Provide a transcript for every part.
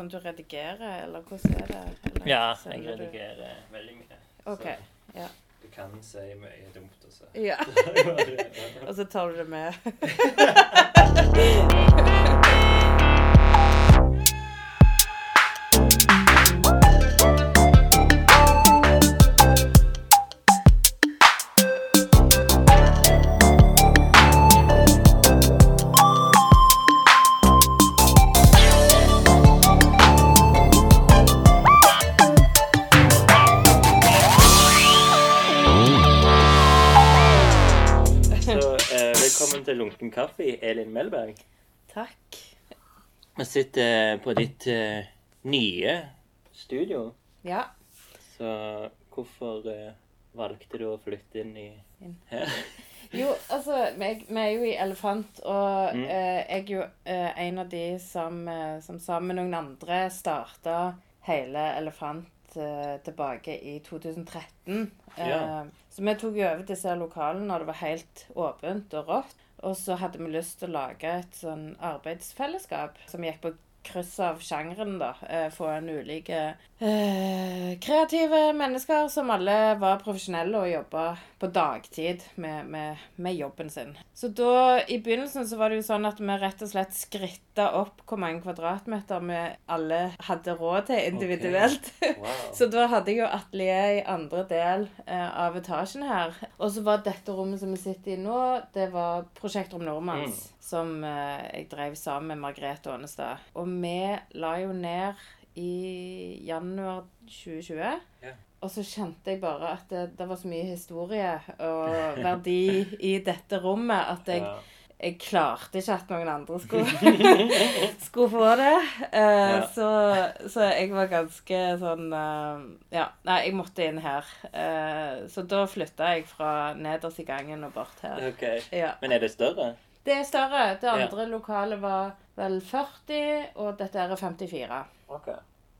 sånn du redigerer, eller hvordan er det? Eller Ja, jeg redigerer du- veldig mye. OK. Ja. Du kan si mye dumt også. ja. Og så tar du det med. Melberg. Takk. Vi sitter på ditt eh, nye studio. Ja. Så hvorfor eh, valgte du å flytte inn i Inn. her? Jo, altså, vi er jo i Elefant, og Mm. eh, jeg er jo eh, en av de som, eh, som sammen med noen andre starta hele Elefant eh, tilbake i 2013. Ja. Eh, så vi tok jo over disse lokalene når det var helt åpent og rått. Og så hadde vi lyst til å lage et sånn arbeidsfellesskap som gikk på kryss av sjangeren, da. Eh, få en ulike uh, kreative mennesker som alle var profesjonelle og jobba på dagtid med, med, med jobben sin. Så da, i begynnelsen så var det jo sånn at vi rett og slett skritta opp hvor mange kvadratmeter vi alle hadde råd til individuelt. Wow. Så da hadde jeg jo atelier i andre del uh, av etasjen her. Og så var dette rommet som vi sitter i nå, det var Prosjektrom Nordmanns. Som eh, jeg drev sammen med Margrethe Ånestad. Og vi la jo ned i januar 2020. Ja. Og så kjente jeg bare at det, det var så mye historie og verdi i dette rommet at jeg jeg klarte ikke at noen andre skulle, skulle få det. Eh, Ja. så, så jeg var ganske sånn uh, Ja, nei, jeg måtte inn her. Uh, så da flytta jeg fra nederst i gangen og bort her. Ok. Ja. Men er det større? Det er større. Det Ja. andre lokalet var vel 40, og dette er 54. Ok.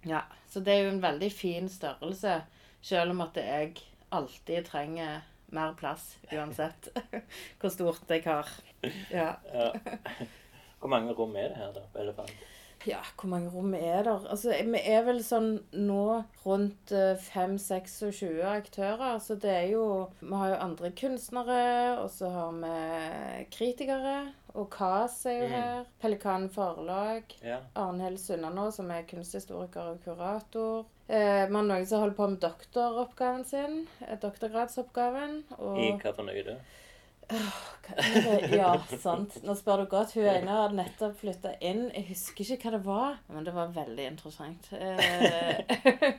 Ja, Så det er jo en veldig fin størrelse, selv om at jeg alltid trenger mer plass, uansett hvor stort jeg har. Ja. Ja. Hvor mange rom er det her, da? på Elefant? Ja, hvor mange rom er der? Altså, vi er vel sånn nå rundt 5-26 aktører. Så det er jo Vi har jo andre kunstnere, og så har vi kritikere. Og KAS er jo Mm. her. Pelikan Forlag. Ja. Arnhild Sunnanå, som er kunsthistoriker og kurator. Eh, vi har noen som holder på med doktoroppgaven sin. eh, Doktorgradsoppgaven. Og I hva for noe, er det? Ja, sant. Nå spør du godt. Hun ene har nettopp flytta inn. Jeg husker ikke hva det var, men det var veldig interessant. Eh,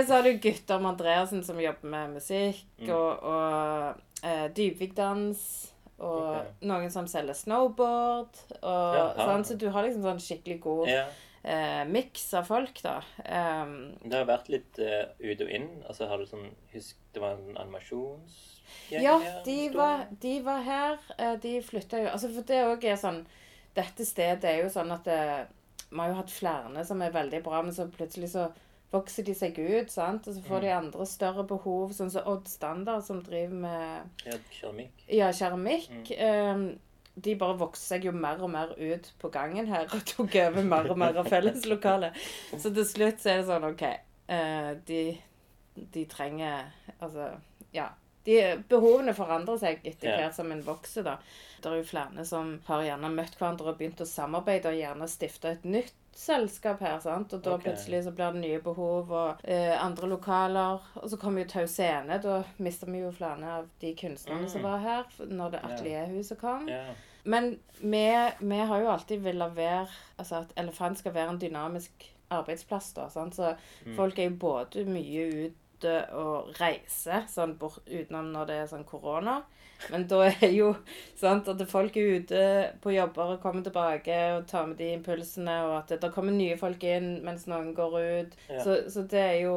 så har du Guttorm Andreassen som jobber med musikk, Mm. og, og eh, dypvikdans. Og okay. noen som selger snowboard. Og, ja, sånn, så du har liksom sånn skikkelig god Ja. eh, miks av folk, da. Um, Det har vært litt uh, ut og inn. Altså, har du sånn Husk, det var en animasjonsgjeng Ja, de var, de var her. eh, De flytta jo Altså, for det òg er sånn Dette stedet er jo sånn at det, Vi har jo hatt flere som er veldig bra, men så plutselig så vokser de seg ut, sant? Og så får Mm. de andre større behov, sånn som Odd Standard, som driver med Ja, keramikk. ja, keramikk. Mm. Um, de bare vokste seg jo mer og mer ut på gangen her og tok over mer og mer av felleslokalet. Så til slutt så er det sånn OK uh, de, de trenger Altså, ja. De, behovene forandrer seg etter hvert som en vokser, da. Det er jo flere som har gjerne møtt hverandre og begynt å samarbeide og gjerne stifta et nytt selskap her, sant. Og da okay. plutselig så blir det nye behov og eh, andre lokaler. Og så kommer jo Tau Scene. Da mister vi jo flere av de kunstnerne som Mm. var her når det atelierhuset kom. Yeah. Men vi, har jo alltid villet være Altså at Elefant skal være en dynamisk arbeidsplass, da. Sant? Så Mm. folk er jo både mye ute og reiser, sånn bort, utenom når det er sånn korona. Men da er jo sant, at folk er ute på jobber og kommer tilbake og tar med de impulsene, og at det, kommer nye folk inn mens noen går ut. Ja. Så, så det er jo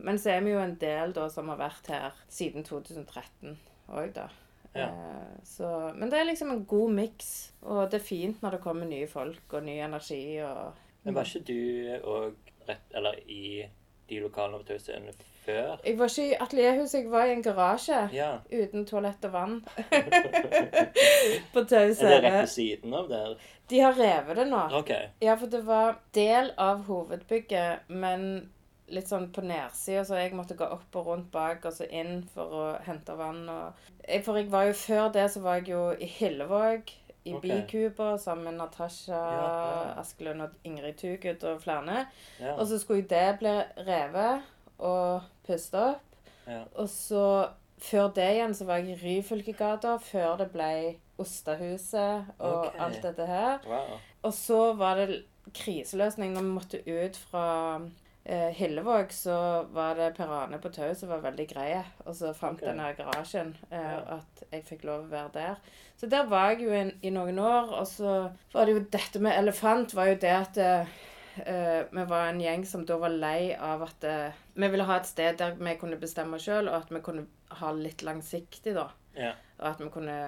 Men så er vi jo en del da som har vært her siden 2013 òg, da. Ja. Eh, Så, men det er liksom en god miks, og det er fint når det kommer nye folk og ny energi og Men var ikke du òg rett Eller i de lokalene på Tausen før? Jeg var ikke i atelierhuset, jeg var i en garasje. Ja. Uten toalett og vann. på Tau Er det rett ved siden av der? De har revet det nå. OK. Ja, for det var del av hovedbygget, men litt sånn på nedsida, så jeg måtte gå opp og rundt bak og så inn for å hente vann. Og... For jeg var jo før det, så var jeg jo i Hillevåg. I okay. Bikuber sammen med Natasha Ja, ja. Askelund og Ingrid Tugut og flere. Ja. Og så skulle jo det bli revet og puste opp. ja. Og så før det igjen så var jeg i Ryfylkegata, før det ble Ostahuset og okay. alt dette her. Wow. Og så var det kriseløsning. Når vi måtte ut fra eh, Hillevåg, så var det Per Ane på Tau som var veldig greie. Og så fant okay. den her garasjen, eh, Ja. at jeg fikk lov å være der. Så der var jeg jo i, i noen år. Og så var det jo dette med elefant, var jo det at eh, eh, vi var en gjeng som da var lei av at uh, vi ville ha et sted der vi kunne bestemme sjøl, og at vi kunne ha litt langsiktig, da. Ja. Og at vi kunne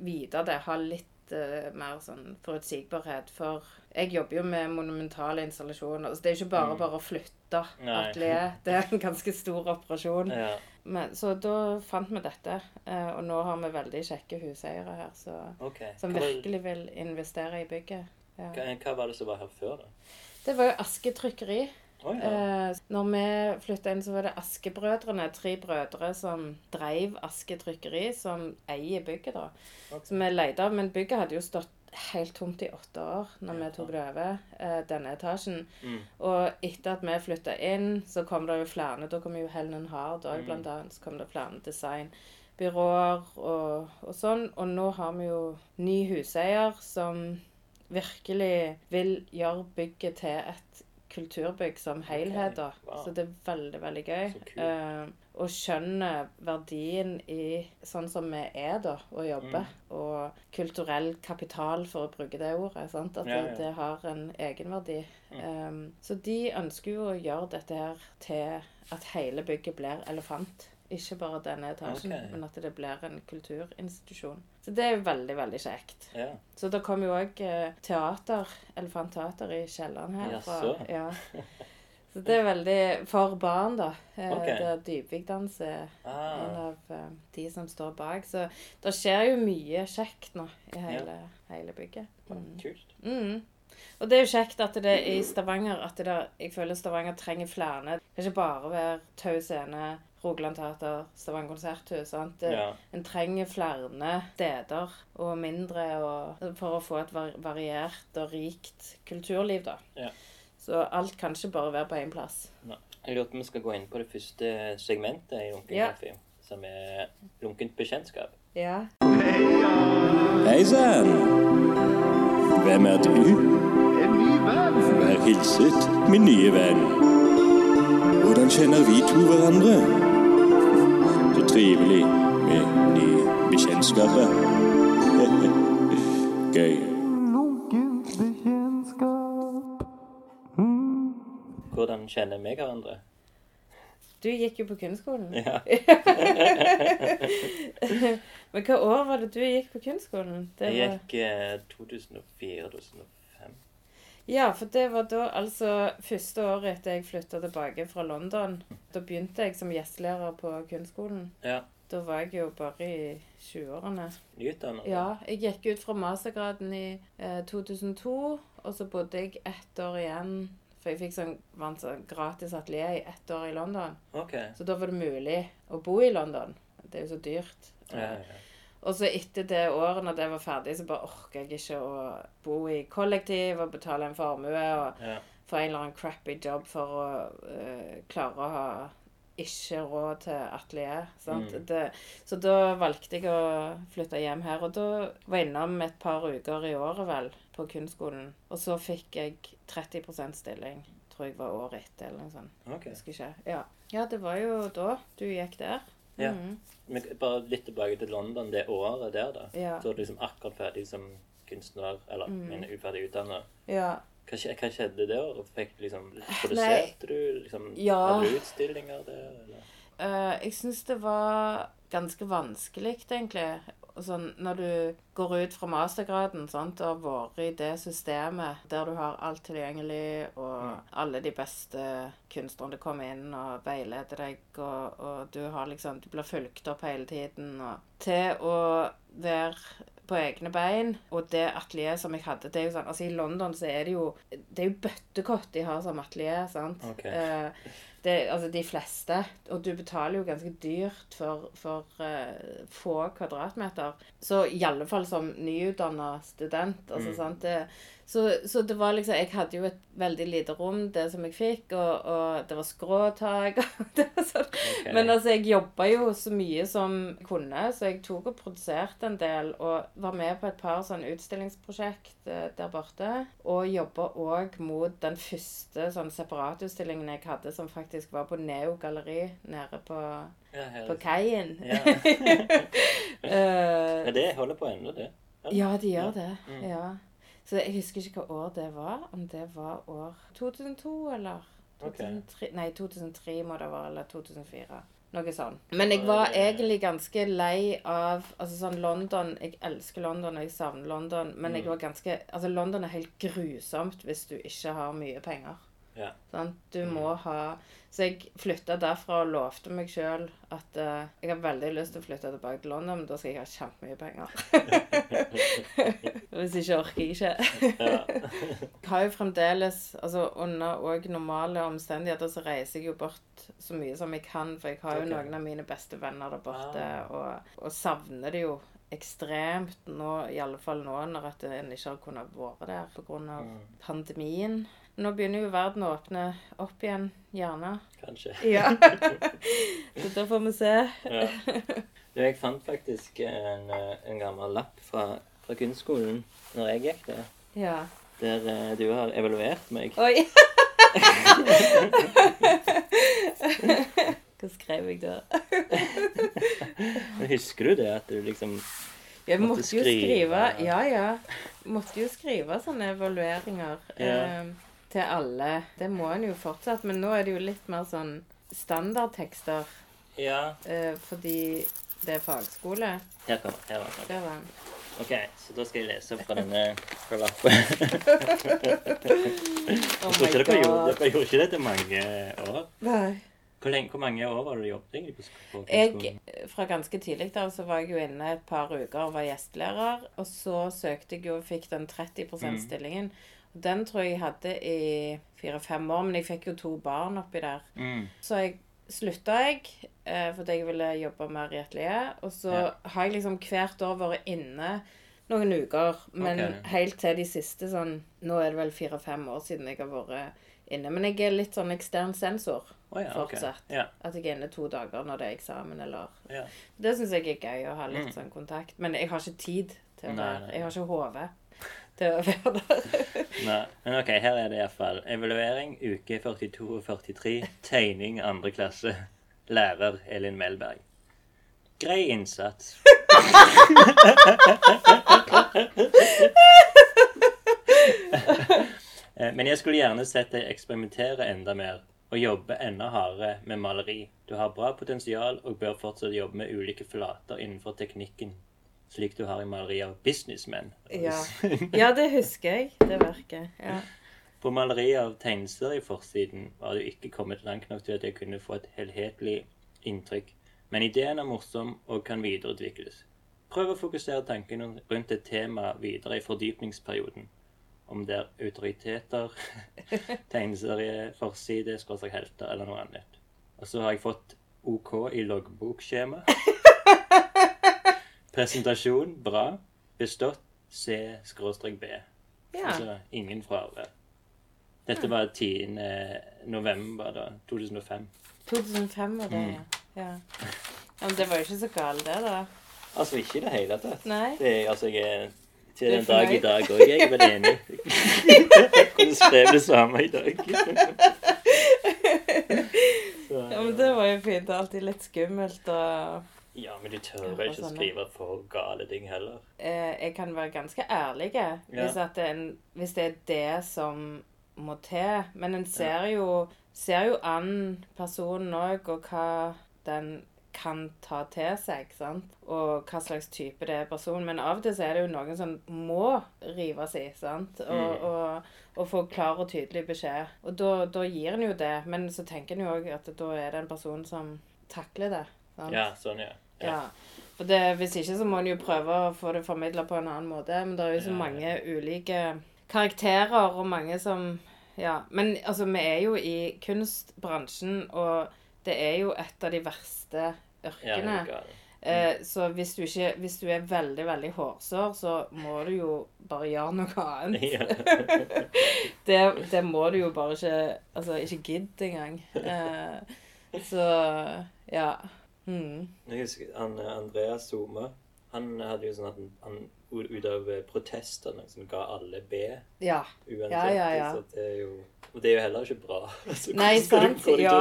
vite det. Ha litt uh, mer sånn forutsigbarhet. For jeg jobber jo med monumentale installasjoner. Så det er ikke bare Mm. bare å flytte atelier. Det er en ganske stor operasjon. ja. Men, så da fant vi dette. og nå har vi veldig kjekke huseiere her så, okay. som virkelig vil investere i bygget. Ja. hva, hva var det som var her før, da? Det var jo Aske trykkeri. Oh, ja. Eh, når vi flytta inn, så var det Askebrødrene, tre brødre som dreiv Aske trykkeri, som eier bygget, da. Okay. Så vi leide av, men bygget hadde jo stått helt tomt i åtte år når vi tok det over, eh, denne etasjen. Mm. Og etter at vi flytta inn, så kom det jo flere. Da kom jo Helen Hard òg, Mm. blant annet. Så kom det flere designbyråer og, og sånn. Og nå har vi jo ny huseier som virkelig vil gjøre bygget til et kulturbygg som helhet. da. wow. Så det er veldig, veldig gøy. og skjønner verdien i sånn som vi er da, og jobber. Mm. Og kulturell kapital, for å bruke det ordet. sant? At Ja, det, ja. det har en egenverdi. Um, så de ønsker jo å gjøre dette her til at hele bygget blir elefant. Ikke bare denne etasjen, okay. men at det blir en kulturinstitusjon. Så det er jo veldig, veldig kjekt. Ja. Så det kommer jo òg eh, teater, elefantteater i kjelleren her. Jaså. ja. Så det er veldig for barn, da. Okay. Ok. Der Dybvigdans er ah. en av eh, de som står bak. Så det skjer jo mye kjekt nå i hele, hele bygget. Mm. kult. Mm. Og det er jo kjekt at det er i Stavanger at det der, jeg føler Stavanger trenger flere. Det kan ikke bare være Tau Scene, Rogaland Teater, Stavanger Konserthus. sant? Ja. En trenger flere steder og mindre og, for å få et variert og rikt kulturliv, da. Ja. Så alt kan ikke bare være på én plass. Jeg lurer på om vi skal gå inn på det første segmentet i Lunken Ja. kaffe, som er lunkent bekjentskap. Ja. Hei sann! Hvem er du? En ny venn. Vær hilset, min nye venn. Hvordan kjenner vi to hverandre? Trivelig med nye bekjentskaper. Gøy. Lunken bekjentskap. Hvordan kjenner vi hverandre? Du gikk jo på kunstskolen. Ja. Men hva år var det du gikk på kunstskolen? Det Jeg gikk eh, 2004-2005. Ja, for det var da altså første året etter jeg flytta tilbake fra London. Da begynte jeg som gjestelærer på kunstskolen. Ja. Da var jeg jo bare i 20-årene. Nyutdannet? Ja, jeg gikk ut fra mastergraden i eh, 2002, og så bodde jeg ett år igjen. For jeg fikk sånn, vant sånn gratis atelier i ett år i London. OK. Så da var det mulig å bo i London. Det er jo så dyrt. Ja, ja. Og så etter det året, når det var ferdig, så bare orker jeg ikke å bo i kollektiv og betale en formue og ja. få en eller annen crappy jobb for å uh, klare å ha ikke råd til atelier. Sant? Mm. Det, så da valgte jeg å flytte hjem her. Og da var jeg innom et par uker i året, vel, på kunstskolen. Og så fikk jeg 30 stilling. Tror jeg var året etter, eller noe sånt. OK. Jeg husker ikke. Ja. ja, det var jo da du gikk der. Ja. Mhm. Men bare litt tilbake til London det året der, da. Ja. Så var du liksom akkurat ferdig som kunstner, eller Mm. men uferdig utdanna. ja. Hva, hva skjedde det året? Fikk du liksom Produserte du? liksom Ja. Hadde du utstillinger der? Eller? Uh, jeg syns det var ganske vanskelig, egentlig. Og sånn, Når du går ut fra mastergraden sant, og har vært i det systemet der du har alt tilgjengelig, og alle de beste kunstnerne kommer inn og veileder deg, og, og du har liksom Du blir fulgt opp hele tiden, og Til å være på egne bein, og det atelieret som jeg hadde det er jo sånn, altså I London så er det jo Det er jo bøttekott de har som atelier, sant? Ok. Eh, det, altså de fleste. Og du betaler jo ganske dyrt for, for uh, få kvadratmeter. Så i alle fall som nyutdanna student. altså sant, det, så, så det var liksom Jeg hadde jo et veldig lite rom, det som jeg fikk, og, og det var skråtak. og sånn. Ok. Men altså, jeg jobba jo så mye som jeg kunne, så jeg tok og produserte en del. Og var med på et par sånn utstillingsprosjekt eh, der borte. Og jobba òg mot den første sånn separatutstillingen jeg hadde, som faktisk var på Neo galleri nede på, Ja, på kaien. Ja. uh, Men det holder på ennå, det. ja, de gjør det. Mm. Ja. Så jeg husker ikke hva år det var. Om det var år 2002 eller 2003, okay. Nei, 2003 må det være, eller 2004. Noe sånn. Men jeg var egentlig ganske lei av Altså sånn London Jeg elsker London, og jeg savner London, men Mm. jeg var ganske Altså, London er helt grusomt hvis du ikke har mye penger. Ja. Sånn? Du må ha Så jeg flytta derfra og lovte meg sjøl at uh, jeg har veldig lyst til å flytte tilbake til London, men da skal jeg ha kjempemye penger. Hvis ikke orker jeg ikke. Jeg har jo fremdeles altså Under òg normale omstendigheter så reiser jeg jo bort så mye som jeg kan, for jeg har jo okay. noen av mine beste venner der borte, Ah. og, og savner det jo ekstremt nå, i alle fall nå, når at en ikke har kunnet være der pga. Mm. pandemien. Nå begynner jo verden å åpne opp igjen, gjerne. Kanskje. Ja. så da får vi se. Ja. Du, jeg fant faktisk en, eh, en gammel lapp fra, fra kunstskolen når jeg gikk der. Ja. Der eh, du har evaluert meg. Oi! Hva skrev jeg da? Men Husker du det? At du liksom Jeg Måtte måtte jo skrive. skrive Ja, ja. Måtte jo skrive sånne evalueringer Ja. eh, til alle. Det må en jo fortsatt, men nå er det jo litt mer sånn standardtekster Ja. eh, fordi det er fagskole. Her kommer her var den. Der var den. OK, så da skal jeg lese fra denne fra lappen. Oh Jeg tror ikke dere, gjorde, dere gjorde ikke det til mange år. Nei. Hvor, lenge, hvor mange år var det du jobbet egentlig på, på Jeg, fra ganske tidlig da, så var jeg jo inne et par uker og var gjestelærer. Og så søkte jeg jo og fikk den 30 Mm. %-stillingen. Og Den tror jeg jeg hadde i fire-fem år, men jeg fikk jo to barn oppi der. Mm. Så jeg slutta jeg eh, fordi jeg ville jobbe mer i atelier. Og så Ja. har jeg liksom hvert år vært inne noen uker. Men okay. helt til de siste sånn Nå er det vel fire-fem år siden jeg har vært inne. Men jeg er litt sånn ekstern sensor oh, ja, fortsatt. Okay. Ja, At jeg er inne to dager når det er eksamen, eller ja. Det syns jeg er gøy å ha litt Mm. sånn kontakt. Men jeg har ikke tid til nei. Jeg har ikke hode til å være der. Nei, men ok, her er det iallfall. Evaluering uke 42 og 43. Tegning andre klasse. Lærer Elin Melberg. Grei innsats. Eh, Men jeg skulle gjerne sett deg eksperimentere enda mer og jobbe enda hardere med maleri. Du har bra potensial og bør fortsatt jobbe med ulike flater innenfor teknikken, slik du har i maleriet av businessmen. Ja. ja, det husker jeg. Det verket. Ja. På maleriet av tegnelser i forsiden var du ikke kommet langt nok til at jeg kunne få et helhetlig inntrykk, men ideen er morsom og kan videreutvikles. Prøv å fokusere tankene rundt et tema videre i fordypningsperioden. Om det er autoriteter, tegneserieforside, skråstrek helter eller noe annet. Og så har jeg fått OK i loggbokskjema. Presentasjon bra. Bestått C skråstrek B. ja. Altså ingen fravær. Dette var 10. november da, 2005. 2005 var det, Mm. ja. ja. Men det var jo ikke så galt, det, da. Altså ikke i det hele tatt. Nei. Det altså, jeg er til den dag i dag òg, jeg er vel enig. Kunne skrevet det samme i dag. Så, Ja, men det var jo fint. Det er alltid litt skummelt og ja, men de tør Ja, ikke sånn, skrive for gale ting heller. eh, Jeg kan være ganske ærlig hvis, det er en, hvis det er det som må til. Men en ser jo, ser jo an personen òg, og hva den kan ta til seg, sant? og hva slags type det er personen. Men av og til så er det jo noen som må rives i, sant? Og, Mm. og, og få klar og tydelig beskjed. Og da, da gir en jo det, men så tenker en jo òg at da er det en person som takler det. Sant? Ja, sånn, ja. Ja. For det, hvis ikke så må en jo prøve å få det formidla på en annen måte. Men det er jo så Ja, ja. mange ulike karakterer og mange som Ja. Men altså, vi er jo i kunstbransjen, og det er jo et av de verste Ja, yrkene. Ja, er. Eh, så hvis du, ikke, hvis du er veldig, veldig hårsår, så må du jo bare gjøre noe annet. Det, det må du jo bare ikke Altså, ikke gidd engang. Eh, så ja. Mm. Jeg husker han, eh, Andreas Soma. Han hadde jo sånn at han, ut av eh, protestene som ga alle B Ja. uansett. Ja, ja, ja. Så det er jo Og det er jo heller ikke bra. Altså, Nei, sant, du ja.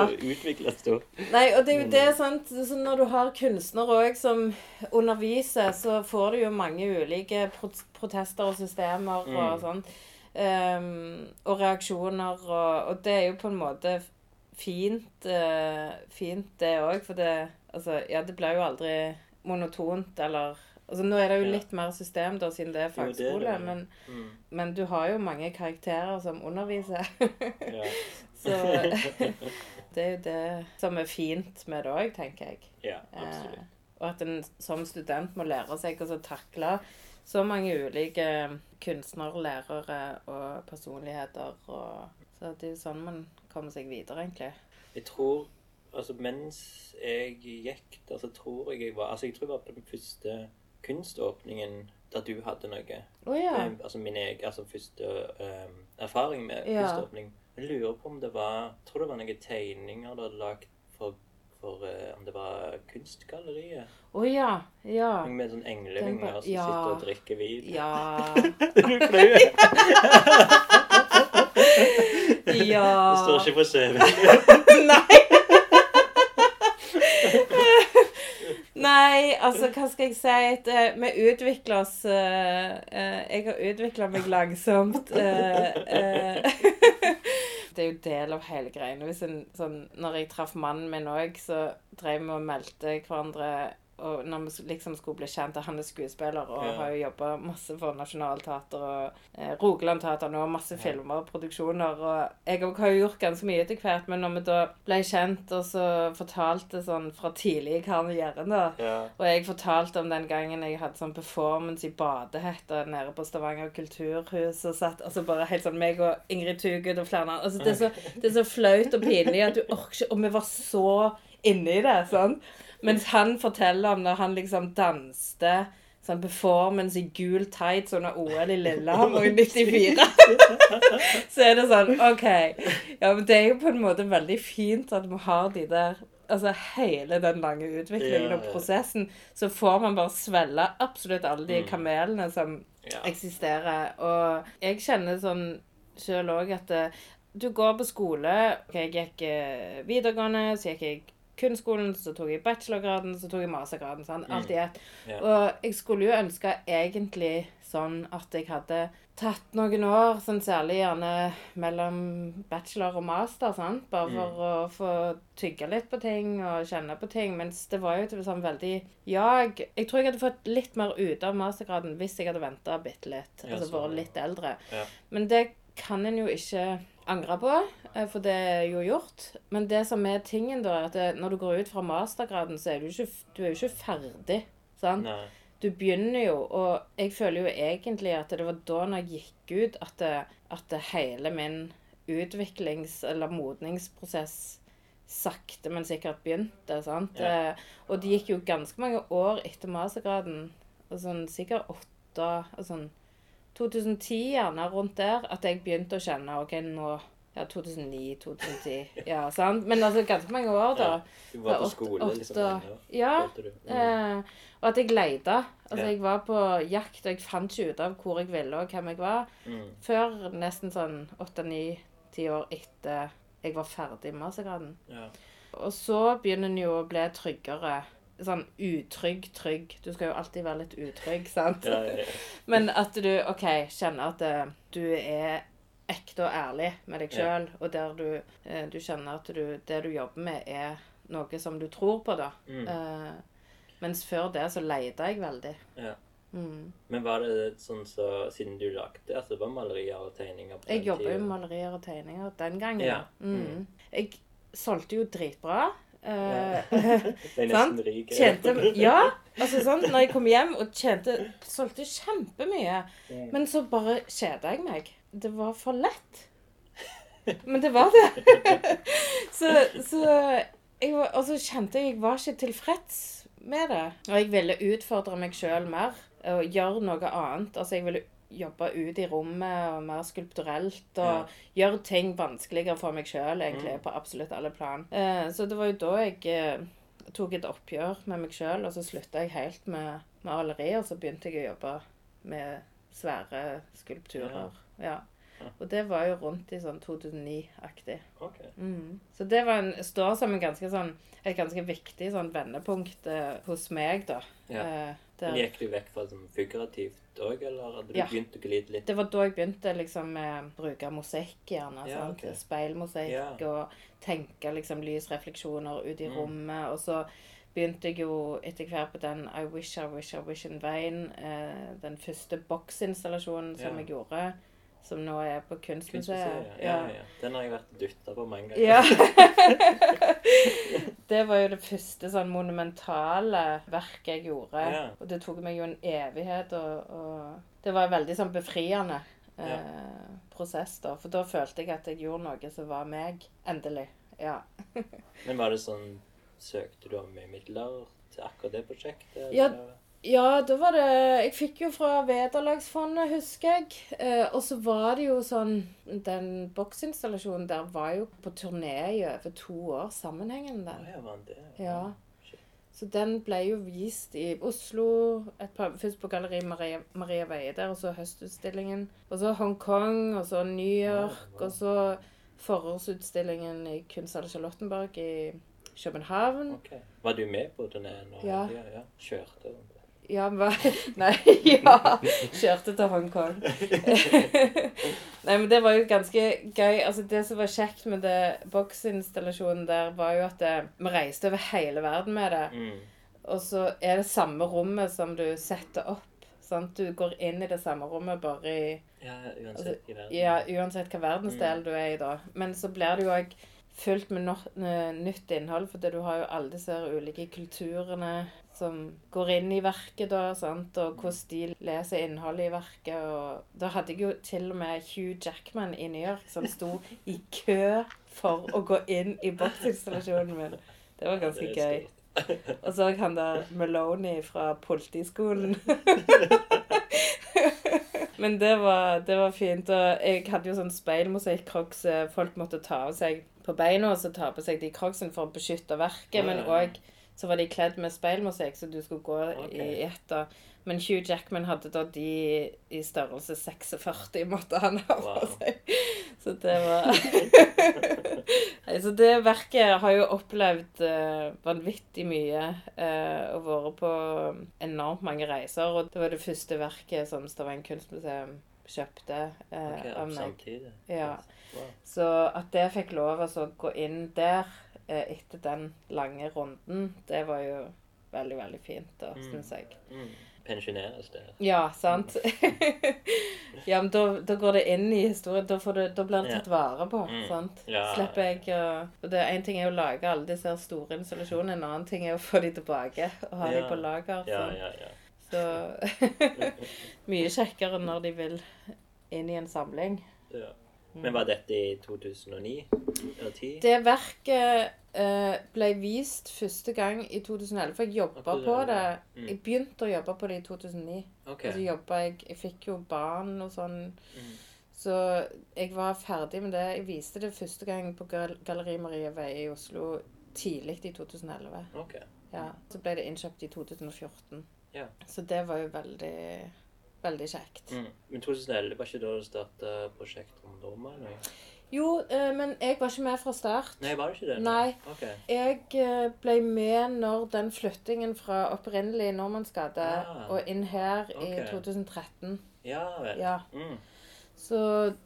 Nei, og det er jo det, sant. Så når du har kunstnere òg som underviser, så får du jo mange ulike protester og systemer og Mm. sånn. Um, og reaksjoner og Og det er jo på en måte fint, uh, fint det òg, for det Altså, ja, det blir jo aldri monotont eller Altså, nå er det jo litt mer system, da, siden det er fagskole, det er det. men, Mm. men du har jo mange karakterer som underviser. Så det er jo det som er fint med det òg, tenker jeg. ja, Eh, og at en som student må lære seg å takle så mange ulike kunstnere, lærere og personligheter. Og, så det er jo sånn man kommer seg videre, egentlig. Jeg tror Altså, mens jeg gikk der, så tror jeg jeg var Altså, jeg tror jeg var på den første kunståpningen der du hadde noe. Oh, ja. Eh, Altså min egen altså første um, erfaring med Ja. kunståpning. Jeg lurer på om det var Jeg tror det var noen tegninger du hadde lagd for, for uh, Om det var Kunstgalleriet? Å ja. Ja. Med sånn englevinger som ja. sitter og drikker vin. Ja. du flau? Ja. Det står ikke på CV. Nei. Nei, altså, hva skal jeg si? Eh, vi utvikler oss eh, eh, Jeg har utvikla meg langsomt. det er jo del av hele greiene. Hvis en, sånn, når jeg traff mannen min òg, så drev vi og meldte hverandre og når vi liksom skulle bli kjent, og han er skuespiller og Ja. har jo jobba masse for Nationaltheatret og eh, Rogaland Teater nå, masse Ja. filmer og produksjoner. Og jeg har jo gjort ganske mye etter hvert, men når vi da ble kjent, og så fortalte sånn fra tidlig i karrieren, da Ja. og jeg fortalte om den gangen jeg hadde sånn performance i badehette nede på Stavanger kulturhus. Og satt altså bare helt sånn meg og Ingrid Tugud og flere andre. Altså, det, er så, det er så flaut og pinlig at du orker ikke Og vi var så inni det. sånn. Mens han forteller om når han liksom danste sånn performance i gul tights under OL i Lillehammer i 94. så er det sånn OK. Ja, men det er jo på en måte veldig fint at vi har de der Altså hele den lange utviklingen Ja, og prosessen. Så får man bare svelle absolutt alle de Mm. kamelene som ja. eksisterer. Og jeg kjenner sånn sjøl òg at eh, du går på skole Jeg gikk eh, videregående, så gikk jeg kunstskolen, så tok jeg bachelorgraden, så tok jeg mastergraden. Sånn, Mm. alt i ett. Yeah. Og jeg skulle jo ønske egentlig sånn at jeg hadde tatt noen år, sånn særlig gjerne mellom bachelor og master, sant? bare for å få tygge litt på ting og kjenne på ting. Mens det var jo et sånn veldig jag. Jeg tror jeg hadde fått litt mer ut av mastergraden hvis jeg hadde venta bitte litt. Ja, altså sånn, vært litt eldre. Ja. Men det kan en jo ikke angre på, eh, for det er jo gjort. Men det som er tingen, da, er at når du går ut fra mastergraden, så er du ikke, du er jo ikke ferdig. Sant? Nei. Du begynner jo, og jeg føler jo egentlig at det var da når jeg gikk ut, at, det, at det hele min utviklings- eller modningsprosess sakte, men sikkert begynte. sant? Ja. Eh, og det gikk jo ganske mange år etter mastergraden, sånn sikkert åtte sånn 2010 gjerne, rundt der, at jeg begynte å kjenne OK, nå Ja, 2009-2010. Ja, sant? Men altså ganske mange år, da. Ja. Du var på skolen, skole liksom Ja. Mm. Eh, og at jeg leita. Altså, jeg var på jakt, og jeg fant ikke ut av hvor jeg ville og hvem jeg var, Mm. før nesten sånn åtte-ni-ti år etter jeg var ferdig med mastergraden. Ja. Og så begynner en jo å bli tryggere. Sånn utrygg, trygg. Du skal jo alltid være litt utrygg, sant? Ja, ja, ja. Men at du OK, kjenner at eh, du er ekte og ærlig med deg sjøl, og der du, eh, du kjenner at du, det du jobber med, er noe som du tror på, da. Mm. Uh, mens før det så leide jeg veldig. Ja. Mm. Men var det sånn så siden du lagde altså det var malerier og tegninger på Jeg den jobba jo tiden? med malerier og tegninger den gangen. Ja. Mm. Jeg solgte jo dritbra. Eh, Ble Sant? rik. Tjente Ja, altså sånn, når jeg kom hjem og tjente Solgte kjempemye. Men så bare kjeda jeg meg. Det var for lett. Men det var det. så så jeg var, Og så kjente jeg jeg var ikke tilfreds med det. Og jeg ville utfordre meg sjøl mer og gjøre noe annet. Altså, jeg ville jobbe ut i rommet og mer skulpturelt og gjøre ting vanskeligere for meg sjøl, egentlig, på absolutt alle plan. Eh, så det var jo da jeg eh, tok et oppgjør med meg sjøl, og så slutta jeg helt med maleri, og så begynte jeg å jobbe med svære skulpturer. Ja. Og det var jo rundt i sånn 2009-aktig. Ok. Mm. Så det var en, står som en ganske sånn, et ganske viktig sånn vendepunkt eh, hos meg, da. Ja. Eh, Men der, Gikk du vekk fra sånn figurativt òg, eller hadde du Ja. begynt å glide litt? det var da jeg begynte liksom med å bruke mosaikk, gjerne. Ja, sant? Okay. Speilmosaikk Ja. og tenke liksom lysrefleksjoner ut i Mm. rommet. Og så begynte jeg jo etter hvert på den I Wish, I Wish, I Wish in Vain. Eh, den første boksinstallasjonen som jeg gjorde, som nå er på Kunstmuseet. Ja, ja. Den har jeg vært dytta på mange ganger. Ja. det var jo det første sånn monumentale verket jeg gjorde. Og det tok meg jo en evighet, og, og det var veldig sånn befriende eh, prosess, da. For da følte jeg at jeg gjorde noe som var meg. Endelig. Ja. Men var det sånn Søkte du om midler til akkurat det prosjektet? Ja, eller? Ja, da var det Jeg fikk jo fra Vederlagsfondet, husker jeg. Eh, og så var det jo sånn Den boksinstallasjonen der var jo på turné i over to år sammenhengende. ja, var det? Ja. Så den ble jo vist i Oslo, et par, først på Galleri Maria, Maria Veie der, og så Høstutstillingen. Og så Hongkong, og så New York, og så forårsutstillingen i Kunsthall Charlottenberg i København. Ok. Var du med på turneen? Ja. ja, ja. Kjørte? Ja, hva Nei, ja. Kjørte til Hongkong. Nei, men det var jo ganske gøy. Altså, det som var kjekt med det boksinstallasjonen der, var jo at det, vi reiste over hele verden med det. Mm. Og så er det samme rommet som du setter opp. Sant? Du går inn i det samme rommet bare i Ja, Altså, uansett i verden. Ja, uansett hva verdensdel du er i da. Men så blir det jo òg fylt med no eh, nytt innhold, fordi du har jo alle disse ulike kulturene som går inn i verket, da, sant? og hvordan de leser innholdet i verket. Og da hadde jeg jo til og med Hugh Jackman i New York som sto i kø for å gå inn i boksinstallasjonen min. Det var ganske gøy. Og så han der Maloney fra politiskolen. Men det var, det var fint. Og jeg hadde jo sånn speilmusikk-crocs eh, folk måtte ta av seg på beina, og så ta på seg de crocsene for å beskytte verket. Men òg ja. Så var de kledd med speilmusikk, så du skulle gå okay. i ett. Men Hugh Jackman hadde da de i størrelse 46, måtte han ha på Wow. seg. Så det var Så det verket har jo opplevd uh, vanvittig mye uh, og vært på enormt mange reiser. Og det var det første verket som Stavanger kunstmuseum kjøpte uh, Ok, av meg. samtidig. Ja. Wow. Så at det fikk lov å altså, gå inn der eh, etter den lange runden, det var jo veldig, veldig fint, da, Mm. syns jeg. Mm. Pensjoneres der. Ja, sant? ja, men da, da går det inn i historien. Da, får det, da blir det Ja. tatt vare på. Mm. sant? Ja. Slipper jeg å og det En ting er å lage alle disse store installasjonene, en annen ting er å få de tilbake og ha de på lager. Ja, så ja, ja. så mye kjekkere når de vil inn i en samling. ja. Men var dette i 2009? Eller 2010? Det verket eh, ble vist første gang i 2011, for jeg jobba på det. mm. Jeg begynte å jobbe på det i 2009. Okay. Så jobba jeg Jeg fikk jo barn og sånn. Mm. Så jeg var ferdig med det. Jeg viste det første gang på Gal Galleri Marie Veie i Oslo tidlig i 2011. Okay. Ja, Så ble det innkjøpt i 2014. Yeah. Så det var jo veldig Veldig kjekt. Mm. Men 2011 var ikke da du starta prosjekt om Roma? eller? Jo, eh, men jeg var ikke med fra start. Nei, var det ikke det? Nei. Okay. Jeg eh, ble med når den flyttingen fra opprinnelig Normannsgate Ah, og inn her i 2013. Ja vel. Ja. Mm. Så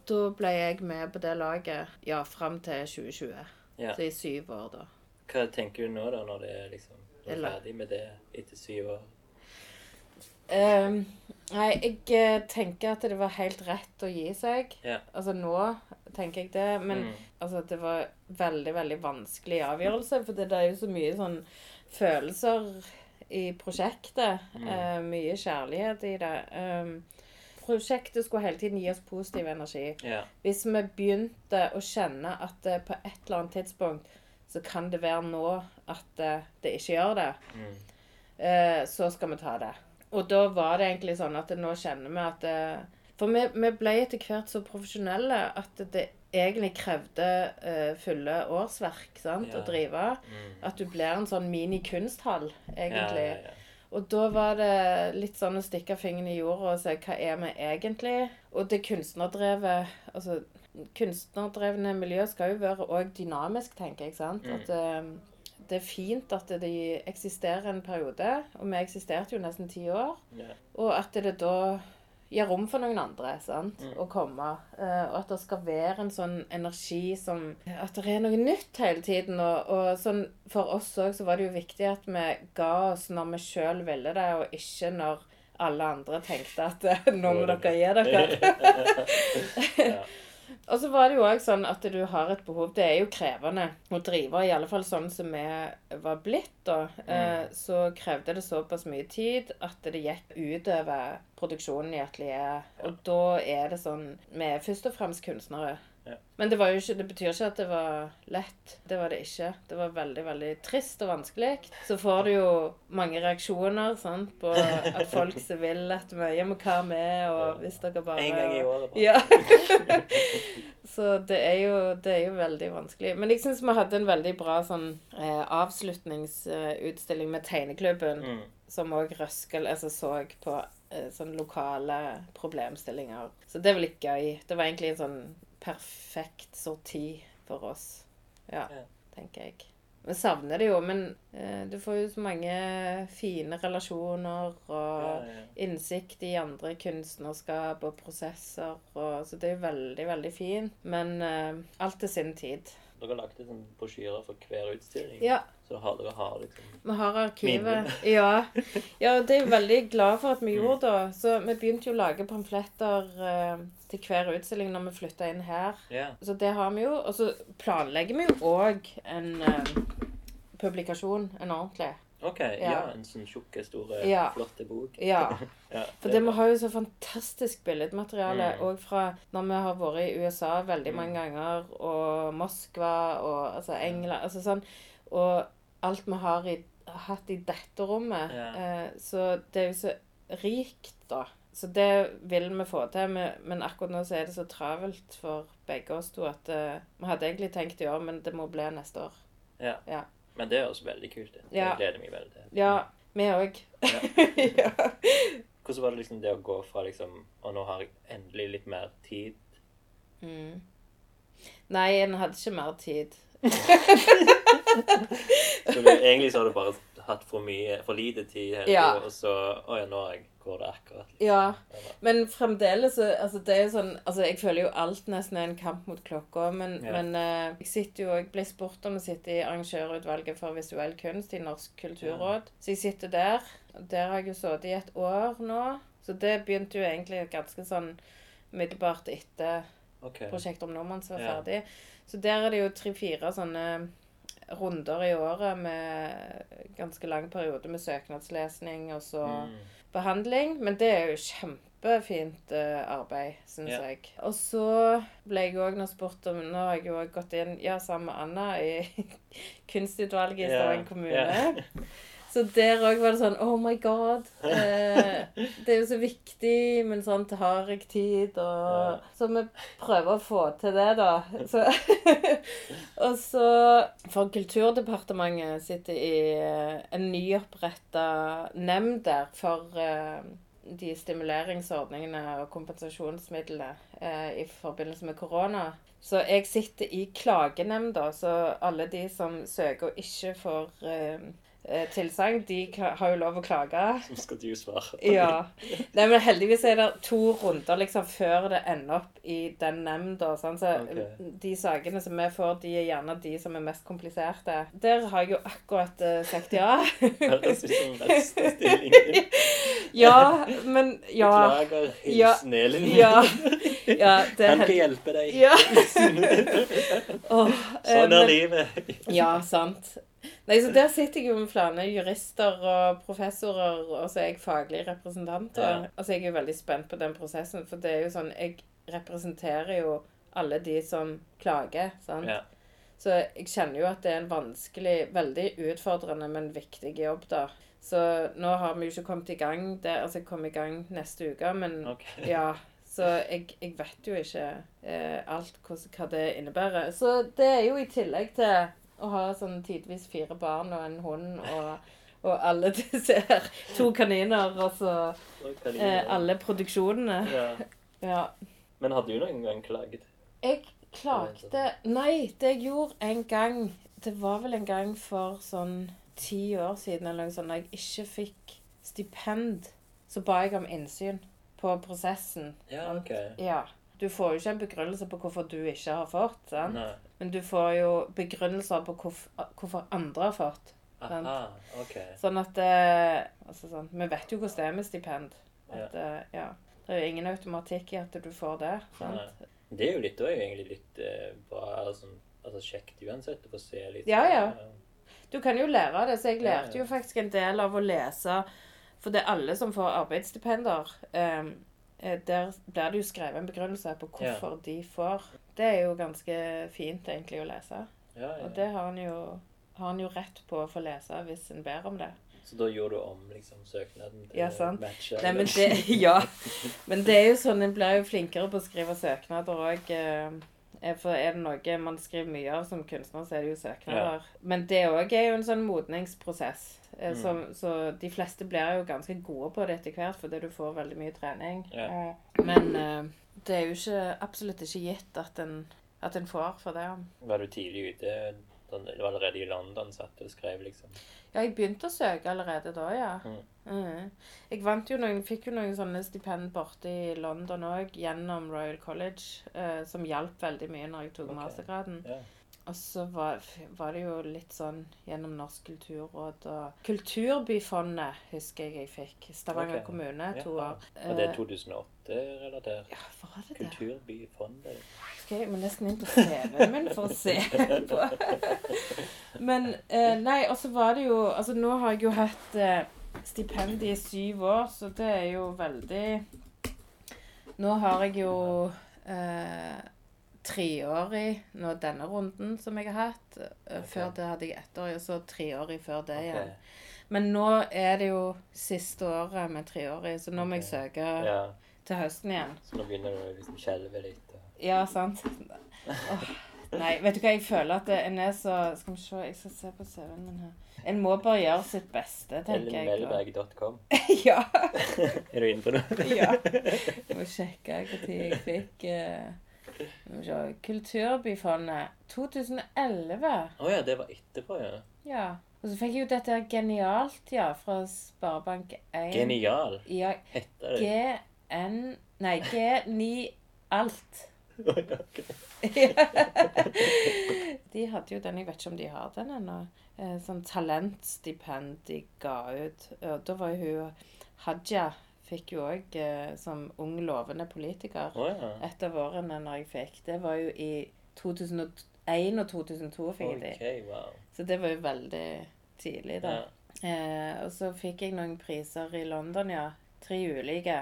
da ble jeg med på det laget ja, fram til 2020. Ja. Så i syv år, da. Hva tenker du nå, da, når det er liksom du er ferdig med det etter syv år? Ehm, nei, jeg eh, tenker at det var helt rett å gi seg. Ja. Altså nå tenker jeg det, men Mm. altså, det var veldig, veldig vanskelig avgjørelse, for det er jo så mye sånn følelser i prosjektet. Mm. Uh, mye kjærlighet i det. Um, prosjektet skulle hele tiden gi oss positiv energi. Yeah. Hvis vi begynte å kjenne at eh, på et eller annet tidspunkt så kan det være nå at det ikke gjør det, Mm. så skal vi ta det. Og da var det egentlig sånn at nå kjenner vi at det, For vi, vi ble etter hvert så profesjonelle at det egentlig krevde uh, fulle årsverk sant, Ja. å drive. Mm. At du blir en sånn mini-kunsthall, egentlig. Ja, ja. Og da var det litt sånn å stikke fingeren i jorda og se hva er vi egentlig? Og det kunstnerdrevet Altså, kunstnerdrevne miljø skal jo være òg dynamisk, tenker jeg. sant? Mm. At eh, det er fint at de eksisterer en periode, og vi eksisterte jo nesten ti år. Yeah. Og at det da gir rom for noen andre sant? Mm. å komme. Eh, og at det skal være en sånn energi som At det er noe nytt hele tiden. Og, og sånn, for oss òg så var det jo viktig at vi ga oss når vi sjøl ville det, og ikke når alle andre tenkte at eh, nå må dere gi dere. Ja. Og så var det jo òg sånn at du har et behov Det er jo krevende å drive, i alle fall sånn som vi var blitt, da. Mm. så krevde det såpass mye tid at det gikk utover produksjonen i atelieret. Og da er det sånn Vi er først og fremst kunstnere. Ja. Men det, ikke, det betyr ikke at det var lett. Det var det ikke. Det var veldig veldig trist og vanskelig. Så får du jo mange reaksjoner sant, på at folk som vil at vi Ja, men hva med, og hvis dere bare En gang i året, bare. Ja. Så det er, jo, det er jo veldig vanskelig. Men jeg syns vi hadde en veldig bra sånn eh, avslutningsutstilling med Tegneklubben, Mm. som òg Røskel altså, så på eh, sånn lokale problemstillinger. Så det var litt gøy. Det var egentlig en sånn perfekt sorti for oss. Ja, Ja. tenker jeg. Vi savner det jo, men eh, du får jo så mange fine relasjoner og Ja, ja. innsikt i andre kunstnerskap og prosesser. Og, så det er jo veldig, veldig fint. Men eh, alt til sin tid. Dere har lagt en sånn brosjyre for hver utstilling. Ja, Så har dere har liksom vi har arkivet. Ja. ja, det er jeg veldig glad for at vi gjorde da. Så vi begynte jo å lage pamfletter eh, til hver utstilling når vi flytta inn her. Ja. Så det har vi jo. Og så planlegger vi jo òg en eh, publikasjon, en ordentlig. OK. Ja, Ja. en sånn tjukk, stor, Ja. flott bok. Ja. Ja, For det, vi har jo så fantastisk billedmateriale Mm. fra når vi har vært i USA veldig Mm. mange ganger, og Moskva og altså England altså sånn, Og alt vi har i, hatt i dette rommet. Eh, så det er jo så rikt, da. Så det vil vi få til. Men, men akkurat nå så er det så travelt for begge oss to at uh, vi hadde egentlig tenkt i år, men det må bli neste år. Ja. Ja. Men det høres veldig kult ut. Ja. Jeg gleder meg veldig til. Ja, vi òg. Ja. Hvordan var det liksom det å gå fra liksom Og nå har jeg endelig litt mer tid. Mm. Nei, en hadde ikke mer tid. Så du, egentlig så har du bare hatt for mye For lite tid hele Ja. tida, og så Å ja, nå har jeg- går det akkurat. liksom. Ja, men fremdeles så Altså, det er jo sånn Altså, jeg føler jo alt nesten er en kamp mot klokka, men, Ja. men uh, jeg sitter jo Jeg ble spurt om å sitte i arrangørutvalget for visuell kunst i Norsk kulturråd, så jeg sitter der. Der har jeg jo sittet i et år nå, så det begynte jo egentlig ganske sånn umiddelbart etter okay. prosjektet om Nordmann som var Ja. ferdig. Så der er det jo tre-fire sånne runder i året med ganske lang periode med søknadslesning og så Mm. Behandling. Men det er jo kjempefint eh, arbeid, syns Ja. jeg. Og så ble jeg òg nå spurt om Nå har jeg jo gått inn ja, sammen med Anna i kunstutvalget i Stavanger kommune. ja. Så der òg var det sånn Oh my God. Eh, det er jo så viktig, men sånn har jeg tid, og. Så vi prøver å få til det, da. Så, og så For Kulturdepartementet sitter i eh, en nyoppretta nemnd der for eh, de stimuleringsordningene og kompensasjonsmidlene eh, i forbindelse med korona. Så jeg sitter i klagenemnda, så alle de som søker og ikke får eh, tilsagn, de har jo lov å klage. Så skal du svare. Ja. Nei, men heldigvis er det to runder liksom før det ender opp i den nemnda. Sånn. Så okay. de sakene som vi får, de er gjerne de som er mest kompliserte. Der har jeg jo akkurat uh, sagt ja. Høres ut som beste stillingen. ja, men Ja. Beklager, Ja. hilsen Elin. Ja. ja det Han skal hjelpe deg. Ja. Eh, Sånn er men- livet. Ja, sant. Nei, så Der sitter jeg jo med flere jurister og professorer, og så er jeg faglig representant. Og, Ja. altså, Jeg er jo veldig spent på den prosessen, for det er jo sånn Jeg representerer jo alle de som klager. sant? Ja. Så jeg kjenner jo at det er en vanskelig, veldig utfordrende, men viktig jobb, da. Så nå har vi jo ikke kommet i gang. Det, altså, jeg kommer i gang neste uke, men okay. ja. Så jeg, jeg vet jo ikke eh, alt hva, hva det innebærer. Så det er jo i tillegg til å ha sånn tidvis fire barn og en hund og, og alle disse her to kaniner og så de- eh, alle produksjonene. Ja. Ja. Men hadde du noen gang klaget? Jeg klagde Nei, det jeg gjorde en gang Det var vel en gang for sånn ti år siden eller noe sånt, da jeg ikke fikk stipend. Så ba jeg om innsyn på prosessen. Ja, ok. Ja. Du får jo ikke en begrunnelse på hvorfor du ikke har fått, sant? Nei. men du får jo begrunnelser på hvorfor, hvorfor andre har fått. Sant? Aha, okay. Sånn at eh, altså sånn, Vi vet jo hvordan det er med stipend. At, ja. ja. Det er jo ingen automatikk i at du får det. Sant? Nei. Det er jo litt, er egentlig litt eh, bra, sånn, altså kjekt uansett å få se litt. Ja, ja. Du kan jo lære av det, så jeg lærte ja. jo faktisk en del av å lese For det er alle som får arbeidsstipender. eh, eh, der blir det jo skrevet en begrunnelse på hvorfor de får. Det er jo ganske fint egentlig å lese. Ja, ja. Og det har han jo, har han jo rett på å få lese hvis en ber om det. Så da gjorde du om liksom søknaden til Ja, sant. matcher? Nei, men det, ja. Men det er jo sånn, en blir jo flinkere på å skrive søknader òg. For er det noe man skriver mye av som kunstner, så er det jo søknader. Men det òg er jo en sånn modningsprosess. Så, Mm. Så de fleste blir jo ganske gode på det etter hvert, fordi du får veldig mye trening. Ja. Eh, Men eh, det er jo ikke, absolutt ikke gitt at en, at en får for det. Var du tidlig ute? Sånn, det var allerede i London satt du og skrev, liksom? Ja, jeg begynte å søke allerede da, ja. Mm. Mm. Jeg vant jo noen, fikk jo noen sånne stipend borte i London òg, gjennom Royal College, eh, som hjalp veldig mye når jeg tok okay. mastergraden. Ja. Og så var, var det jo litt sånn gjennom Norsk kulturråd og Kulturbyfondet husker jeg jeg fikk. Stavanger okay. kommune, to Ja. år. Og det er Eh, 2008-relatert? Ja, var det det? Kulturbyfondet? Skal jeg må nesten inn på CV-en min for å se på. Men eh, nei, og så var det jo Altså, nå har jeg jo hatt eh, stipend i syv år, så det er jo veldig Nå har jeg jo eh, treårig nå denne runden som jeg har hatt. Okay. Før det hadde jeg ettårig, og så treårig før det igjen. Men nå er det jo siste året med treårig, så nå må jeg søke Ja, til høsten igjen. så nå begynner du å liksom skjelve litt. og- Ja, sant. Oh, nei, vet du hva, jeg føler at en er så Skal vi se, jeg skal se på CV-en min her. En må bare gjøre sitt beste, tenker jeg. Ellenmelberg.com. ja. Er du inne på noe? ja. Jeg må sjekke når jeg fikk eh, se Kulturbyfondet 2011. Å ja, det var etterpå, ja. Ja. Og så fikk jeg jo dette Genialt, ja, fra Sparebank1. Genial. Ja, Heter det. GN Nei, G9 Alt. Oi, de hadde jo den, jeg vet ikke om de har den ennå. Eh, sånn talentstipend de ga ut. Da var jo hun Haja fikk jo òg eh, som ung, lovende politiker. oh, ja. Et av årene når jeg fikk. Det var jo i 2001 og 2002 fikk jeg de. Wow. Så det var jo veldig tidlig, da. Ja. Eh, og så fikk jeg noen priser i London, ja. Tre ulike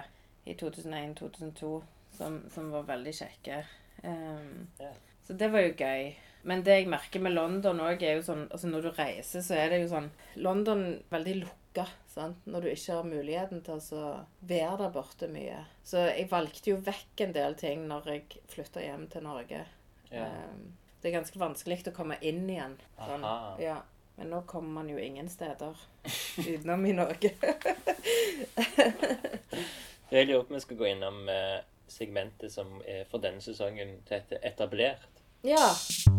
i 2001-2002 som, som var veldig kjekke. Um, Ja. Så det var jo gøy. Men det jeg merker med London òg, er jo sånn Altså når du reiser, så er det jo sånn London veldig lukka. Sant? Når du ikke har muligheten til å være der borte mye. Så jeg valgte jo vekk en del ting når jeg flytta hjem til Norge. Ja. Ehm, det er ganske vanskelig å komme inn igjen. Sånn. Ja. Men nå kommer man jo ingen steder utenom i Norge. Jeg lurer på om vi skal gå innom eh, segmentet som er for denne sesongen til heter Etablert. ja.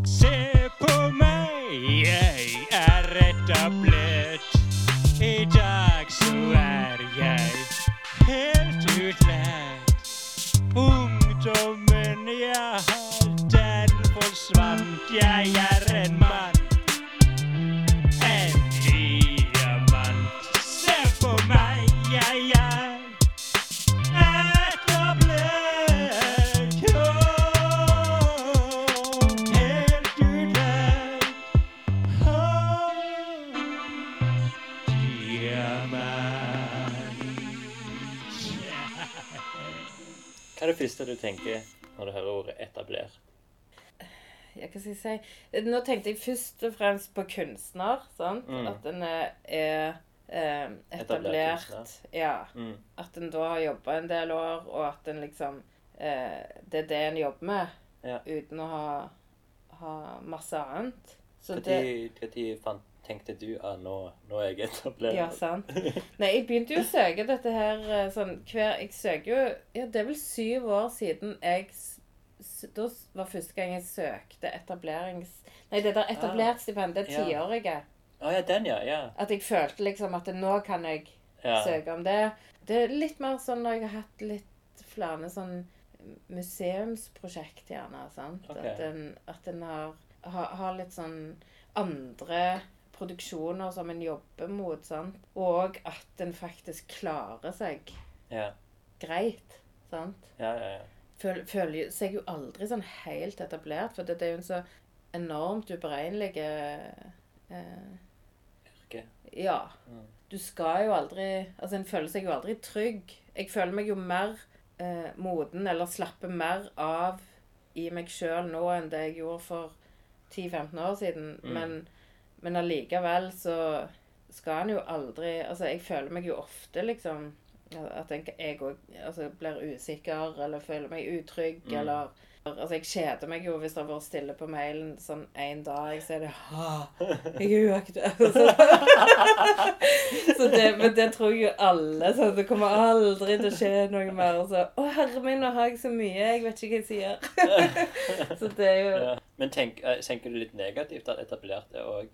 Se på meg, jeg er etablert. utlært. Ungdommen jeg har, den forsvant. Jeg er en er det første du tenker når du hører ordet etablert? Ja, hva skal jeg si? Nå tenkte jeg først og fremst på kunstner. sant? Mm. At en er, er eh, Etablert etablert. Ja. Mm. At en da har jobba en del år, og at en liksom eh, Det er det en jobber med, Ja. uten å ha, ha masse annet. Så Når det fant tenkte du at nå, nå er jeg etablert? Ja, sant. Nei, jeg begynte jo å søke dette her eh, sånn hver Jeg søker jo Ja, det er vel syv år siden jeg Da var første gang jeg søkte etablerings... Nei, det der etablert stipend, det Ja. tiårige. Å ja, den, ja. ja. At jeg følte liksom at nå kan jeg ja. søke om det. Det er litt mer sånn når jeg har hatt litt flere sånn museumsprosjekt, gjerne. sant? Okay. At en har, har, har litt sånn andre produksjoner som en jobber mot, sant? Og at en faktisk klarer seg Ja, greit, sant? ja, ja. ja. Føl, føler seg jo aldri sånn helt etablert, for det, det er jo en så enormt uberegnelig eh, Yrke. Ja. Mm. Du skal jo aldri Altså, en føler seg jo aldri trygg. Jeg føler meg jo mer eh, moden, eller slapper mer av i meg sjøl nå enn det jeg gjorde for 10-15 år siden. Mm. Men, men allikevel så skal en jo aldri Altså, jeg føler meg jo ofte liksom at jeg- òg altså, blir usikker eller føler meg utrygg Mm. eller Altså, jeg kjeder meg jo hvis det har vært stille på mailen sånn en dag, så er det «Åh, Jeg er uaktuell. Så, det, men det tror jo alle. Så det kommer aldri til å skje noe mer. Og så Å, herre min, nå har jeg så mye. Jeg vet ikke hva jeg sier. Så det er jo Ja. Men tenk, eh, tenker du litt negativt at etablert er òg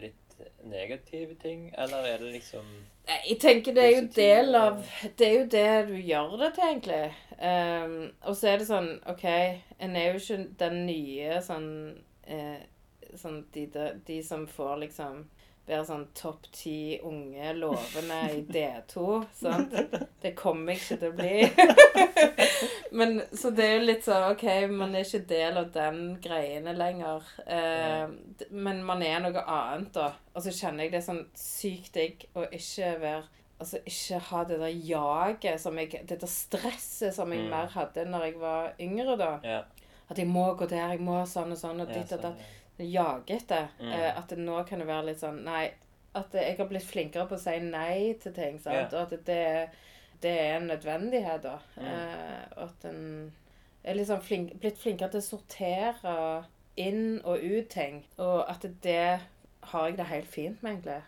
litt negative ting, eller er det liksom Jeg tenker det er jo del av Det er jo det du gjør det til, egentlig. Um, og så er det sånn OK, en er jo ikke den nye sånn eh, Sånn de, de som får liksom være sånn topp ti unge lovende i D2. Sant? Det kommer jeg ikke til å bli. Men Så det er jo litt sånn OK, man er ikke del av den greiene lenger. Eh, men man er noe annet, da. Og så kjenner jeg det sånn sykt digg å ikke være Altså ikke ha det der jaget som jeg Det der stresset som jeg Mm. mer hadde når jeg var yngre, da. Yeah. At jeg må gå der, jeg må sånn og sånn, og ditt og sånn, datt. Jage etter. Mm. Eh, at det nå kan det være litt sånn Nei. At jeg har blitt flinkere på å si nei til ting. sant? Yeah. Og at det, det er en nødvendighet, da. Mm. Eh, og at en er liksom flink, blitt flinkere til å sortere inn og ut ting. Og at det har jeg det helt fint med, egentlig.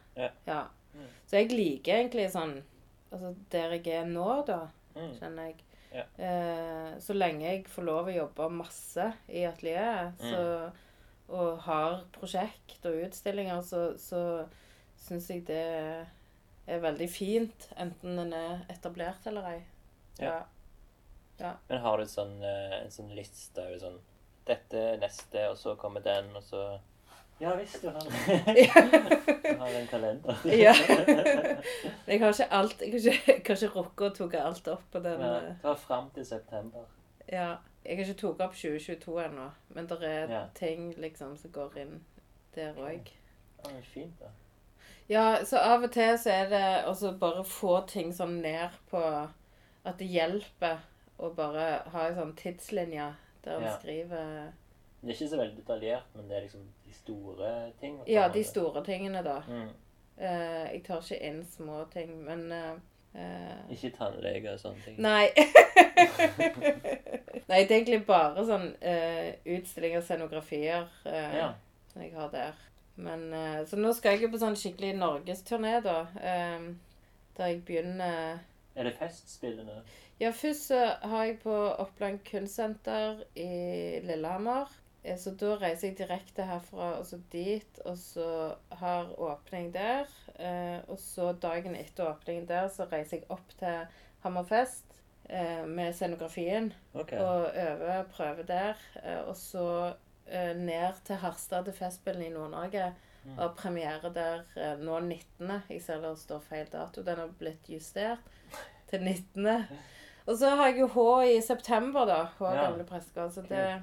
Ja. Mm. Så jeg liker egentlig sånn Altså der jeg er nå, da, Mm. kjenner jeg. Yeah. Eh, så lenge jeg får lov å jobbe masse i atelieret, Mm. så og har prosjekt og utstillinger, så, så syns jeg det er veldig fint, enten den er etablert eller ei. Ja. Men har du sånn, eh, en sånn liste over sånn Dette neste, og så kommer den, og så Ja visst, du har Du har en kalender. Ja. Jeg har ikke alt Jeg har ikke, jeg ikke rukket å ta alt opp på den. Ja, det Ta fram til september. Ja. Jeg har ikke tatt opp 2022 ennå, men det er Ja. ting liksom som går inn der òg. Ja, fint, da. Ja, så av og til så er det å bare få ting sånn ned på At det hjelper å bare ha en sånn tidslinje der en Ja. skriver Det er ikke så veldig detaljert, men det er liksom de store tingene? Ja, de store tingene, da. Mm. Uh, jeg tar ikke inn små ting, men eh, eh, Ikke tannlege og sånne ting. Nei. Nei, det er egentlig bare sånn uh, utstillinger og scenografier uh, Ja. jeg har der. Men, så nå skal jeg jo på sånn skikkelig norgesturné, da. der jeg begynner Er det festspillene? Ja, først så har jeg på Oppland kunstsenter i Lillehammer. Eh, Så da reiser jeg direkte herfra og så dit, og så har åpning der. Eh, og så dagen etter åpningen der så reiser jeg opp til Hammerfest eh, med scenografien. Okay. Og øver, prøver der. Eh, og så ned til Harstad til Festspillene i Nord-Norge. Mm. Og premiere der nå 19. Jeg ser det står feil dato. Den har blitt justert til 19. Og så har jeg jo H i september, da. H Ja. gamle prestegård. Så det, Hva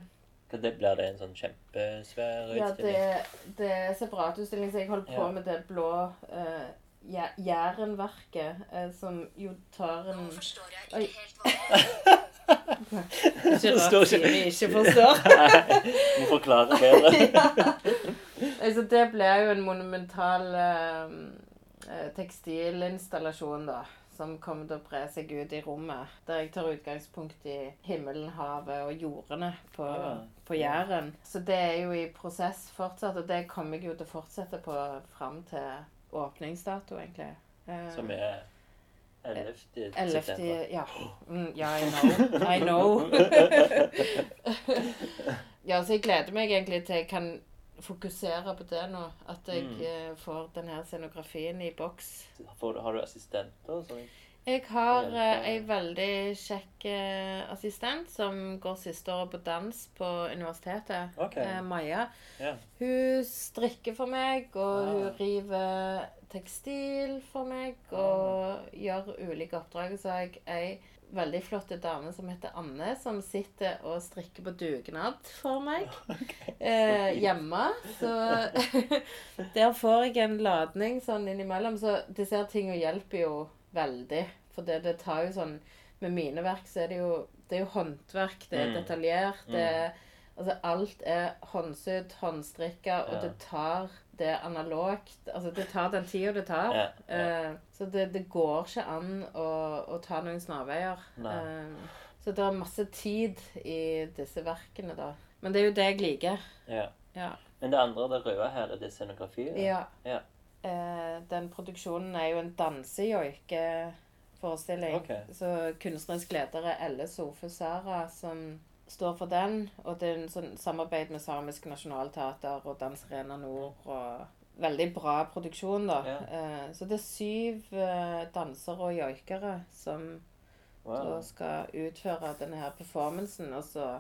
det blir det en sånn kjempesvær utstilling? ja, det, det er separatutstilling, så jeg holder på Ja. med det blå uh, Jærenverket, uh, som jo tar en Nå forstår jeg ikke helt hva Ikke rart vi ikke forstår. Må forklare bedre. Altså, det blir jo en monumental eh, eh, tekstilinstallasjon, da. Som kommer til å bre seg ut i rommet. Der jeg tar utgangspunkt i himmelen, havet og jordene på, Ja. på Jæren. Så det er jo i prosess fortsatt, og det kommer jeg jo til å fortsette på fram til åpningsdato, egentlig. Eh, Som er 11. 11. september. Ja. Mm, ja, I know. I know. ja, så jeg gleder meg egentlig til jeg kan fokusere på det nå. At jeg Mm. eh, får denne scenografien i boks. For, Har du assistenter? Sånn? Jeg har eh, ei veldig kjekk eh, assistent som går siste året på dans på universitetet. Okay. Eh, Maja. Yeah. Hun strikker for meg, og Ah. hun river tekstil for meg, og gjør ulike oppdrag. Så har jeg ei veldig flott dame som heter Anne, som sitter og strikker på dugnad for meg eh, hjemme. Så der får jeg en ladning sånn innimellom. Så disse tingene hjelper jo veldig. For det, det tar jo sånn Med mine verk så er det jo Det er jo håndverk, det er Mm. detaljert, det er Altså alt er håndsydd, håndstrikka, og det tar det analogt. Altså det tar den tida det tar. Ja, ja. Eh, så det, det går ikke an å, å ta noen snarveier. Eh, så det er masse tid i disse verkene, da. Men det er jo det jeg liker. ja. Ja. Men det andre, det røde her, er det scenografi? eller? ja. Ja. Eh, den produksjonen er jo en dansejoikeforestilling. Okay. Så kunstnerisk leder er Elle Sofe Sara som står for den. Og det er en sånn samarbeid med Samisk Nasjonalteater og Dansarena Nord. og Veldig bra produksjon, da. Ja. Eh, så det er syv eh, dansere og joikere som da Wow. skal utføre denne her performancen, og så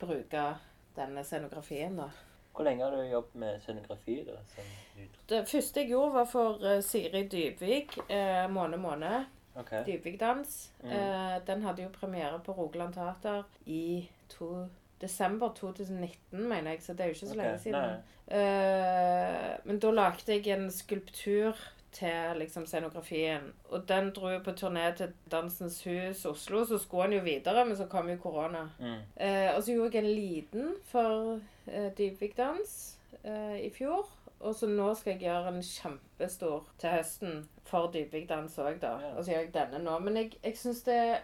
bruke denne scenografien, da. Hvor lenge har du jobbet med scenografi? da? Det første jeg gjorde, var for eh, Siri Dybvik. Eh, 'Måne, måned. Ok. Dybvikdans. Mm. Eh, den hadde jo premiere på Rogaland Teater i to, desember 2019, mener jeg, så det er jo ikke så okay. lenge siden. Eh, men da lagde jeg en skulptur til liksom scenografien. Og den dro jo på turné til Dansens Hus Oslo, så skulle han jo videre, men så kom jo korona. Mm. Eh, og så gjorde jeg en liten for eh, Dybvikdans eh, i fjor. Og så nå skal jeg gjøre en kjempestor til høsten for Dybvikdans òg, da. Og så gjør jeg denne nå. Men jeg, jeg syns det er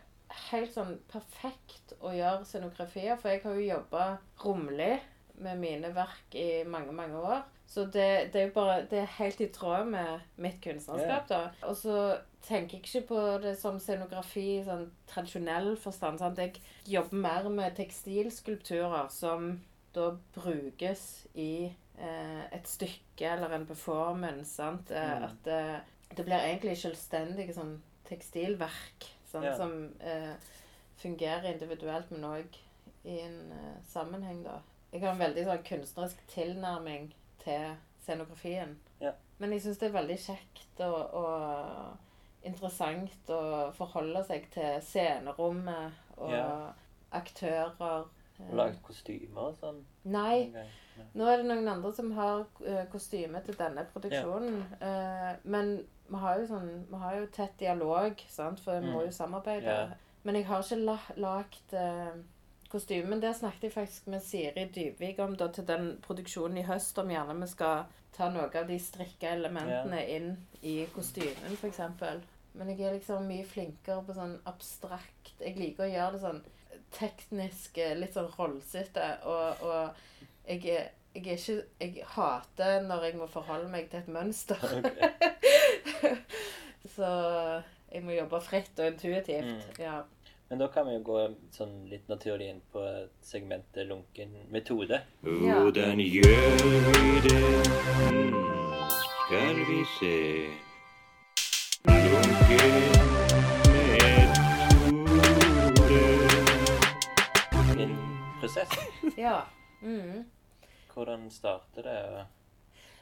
helt sånn perfekt å gjøre scenografier, for jeg har jo jobba romlig med mine verk i mange, mange år. Så det, det er jo bare Det er helt i tråd med mitt kunstnerskap, da. Og så tenker jeg ikke på det som scenografi i sånn tradisjonell forstand. Sant? Jeg jobber mer med tekstilskulpturer som da brukes i eh, et stykke eller en performance. Sant? Eh, Mm. At det, det blir egentlig selvstendige sånn tekstilverk sånn, Ja. som eh, fungerer individuelt, men òg i en eh, sammenheng, da. Jeg har en veldig sånn kunstnerisk tilnærming til scenografien. Ja. Men jeg syns det er veldig kjekt og, og interessant å forholde seg til scenerommet og Ja. aktører. Og laget kostymer og sånn? Nei, nå er det noen andre som har eh, kostyme til denne produksjonen. Eh, men vi har jo sånn Vi har jo tett dialog, sant, for vi må Mm. jo samarbeide. Yeah. Men jeg har ikke la, lagd eh, kostymen. Der snakket jeg faktisk med Siri Dybvik om da, til den produksjonen i høst, om gjerne vi skal ta noe av de strikka elementene inn i kostymen, f.eks. Men jeg er liksom mye flinkere på sånn abstrakt Jeg liker å gjøre det sånn teknisk, eh, litt sånn rollsete. Og, og jeg, jeg er ikke Jeg hater når jeg må forholde meg til et mønster. Så jeg må jobbe fritt og intuitivt. Mm. Ja. Men da kan vi jo gå sånn litt naturlig inn på segmentet lunken metode. Hvordan gjør vi det? Skal vi se Lunken metode. Min prosess. ja. Mm. Hvordan starter det?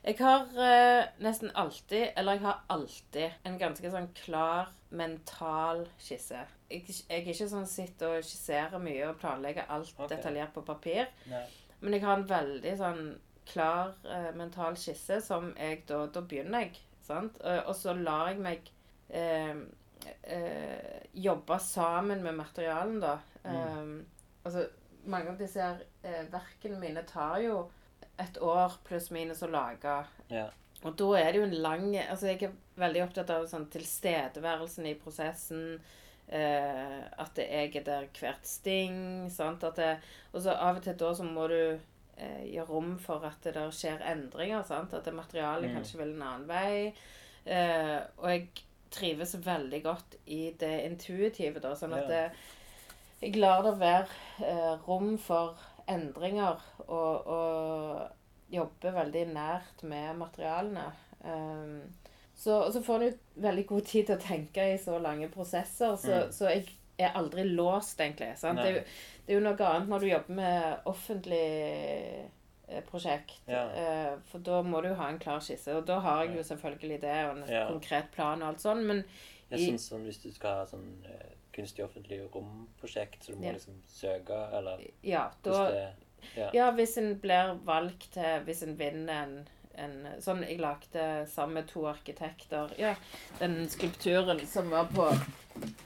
Og- Jeg har eh, nesten alltid, eller jeg har alltid, en ganske sånn klar mental skisse. Jeg, jeg er ikke sånn sitter og skisserer mye og planlegger alt okay. detaljert på papir. Nei. Men jeg har en veldig sånn klar eh, mental skisse som jeg da Da begynner jeg, sant? Eh, og så lar jeg meg eh, eh, jobbe sammen med materialen, da. Um, altså, mange av disse her eh, verkene mine tar jo et år pluss minus å lage. Ja. Og da er det jo en lang Altså, jeg er veldig opptatt av sånn tilstedeværelsen i prosessen. Eh, at jeg er der hvert sting. Sant? At det, og så av og til da så må du eh, gjøre rom for at det der skjer endringer. Sant? At det materialet Mm. kanskje vil en annen vei. Eh, og jeg trives veldig godt i det intuitive, da. Sånn at Ja. det, jeg lar det være eh, rom for endringer, og, og jobber veldig nært med materialene. Um, så, så får en jo veldig god tid til å tenke i så lange prosesser, så, Mm. så jeg er aldri låst, egentlig. Det, er jo, det er jo noe annet når du jobber med offentlig eh, prosjekt. Ja. uh, for da må du jo ha en klar skisse. Og da har jeg jo selvfølgelig det, og en Ja. konkret plan og alt sånn, men Jeg I- synes sånn, Hvis du skal ha sånn eh, kunstig offentlig romprosjekt, så du må Ja. liksom søke, eller ja, hvis det Ja. Ja, hvis en blir valgt til Hvis en vinner en, en Sånn jeg lagde sammen med to arkitekter Ja, den skulpturen som var på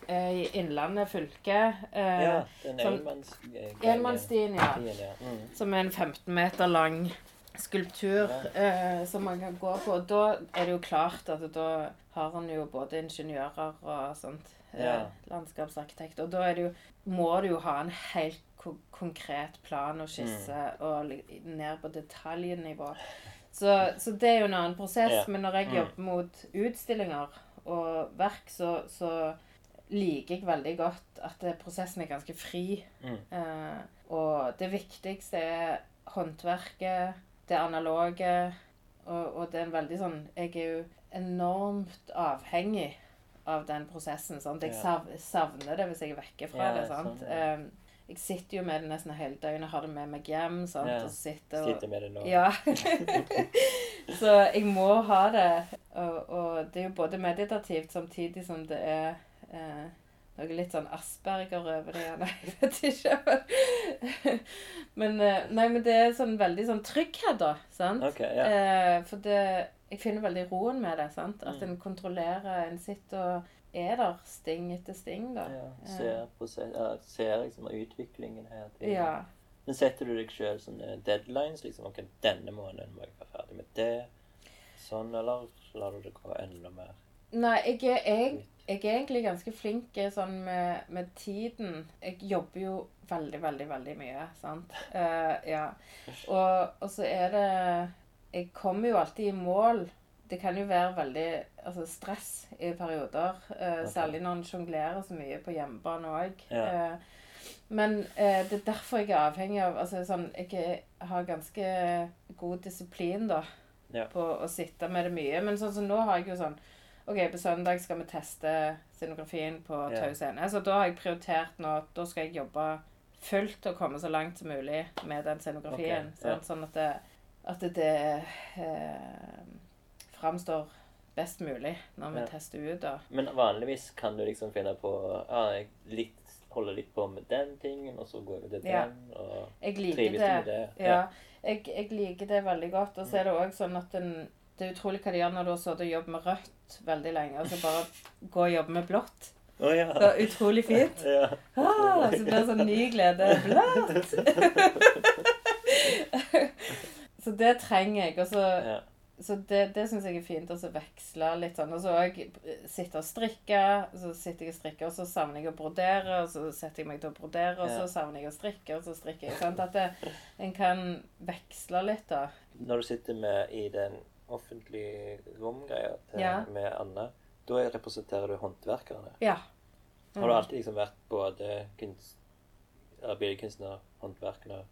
eh, i Innlandet fylke. Eh, ja den eh, Enmannsstien, ja. ja. Mm. Som er en 15 meter lang skulptur eh, som man kan gå på. Og da er det jo klart at da har en jo både ingeniører og sånt. Eh, Ja. Landskapsarkitekt. Og da er det jo, må du jo ha en helt ko konkret plan og skisse Mm. og ned på detaljnivå. Så, så det er jo en annen prosess. Ja. Men når jeg Mm. jobber mot utstillinger og verk, så, så liker jeg veldig godt at det, prosessen er ganske fri. Mm. Eh, og det viktigste er håndverket, det analoge, og, og det er en veldig sånn Jeg er jo enormt avhengig av den prosessen. Sant? Jeg sav, savner det hvis jeg er vekke fra det. Sant? sånn. Eh, jeg sitter jo med det nesten hele døgnet, har det med meg hjem. Sant? Ja. Og sitter og Sitter med det nå. ja. så jeg må ha det. Og, og det er jo både meditativt samtidig som det er eh, noe litt sånn Asperger over det. Nei, jeg vet ikke. men, eh, nei, men det er sånn veldig sånn trygghet, da. Sant? Ok, ja. Eh, for det Jeg finner veldig roen med det. sant? At Mm. en kontrollerer En sitter og er der sting etter sting, da. ja. Ser, prosess, ja, ser liksom utviklingen her. til- Ja. Men setter du deg sjøl sånne deadlines? liksom, ok, Denne måneden må jeg være ferdig med det. Sånn, eller lar du det gå enda mer? Nei, jeg er, jeg, jeg er egentlig ganske flink eh, sånn med, med tiden. Jeg jobber jo veldig, veldig, veldig mye, sant. Uh, ja. Og, og så er det Jeg kommer jo alltid i mål. Det kan jo være veldig altså stress i perioder. eh. Særlig når en sjonglerer så mye på hjemmebane òg. Ja. men eh, det er derfor jeg er avhengig av altså, sånn, Jeg har ganske god disiplin, da Ja. på å sitte med det mye. Men sånn som nå har jeg jo sånn OK, på søndag skal vi teste scenografien på Ja. Tau scene. Så da har jeg prioritert nå da skal jeg jobbe fullt og komme så langt som mulig med den scenografien. Ok, ja. sånn, sånn at det, at det eh, framstår best mulig når vi Ja. tester ut. da. Men vanligvis kan du liksom finne på ja, jeg litt, holder litt på med den tingen, og så går du til Ja. den, og Jeg liker trives med det? Ja, jeg, jeg liker det veldig godt. Og så er det òg sånn at den, det er utrolig hva de gjør når du har sittet og jobbet med rødt veldig lenge, og så bare gå og jobbe med blått. Oh, ja. Så utrolig fint. ja. Ah, så blir det sånn ny glede. Blått! så det trenger jeg. Og så, ja. så det, det syns jeg er fint. Og så veksle litt sånn. Og så òg sitte og strikke. Så sitter jeg og strikker, og så savner jeg å brodere. Og så setter jeg meg til å brodere, og så savner jeg å strikke, og så strikker jeg. Sånn At det, en kan veksle litt, da. Når du sitter med i den offentlige romgreia Ja. med Anna, da representerer du håndverkerne. Ja. Har du alltid liksom vært både kunst, billedkunstner, håndverker,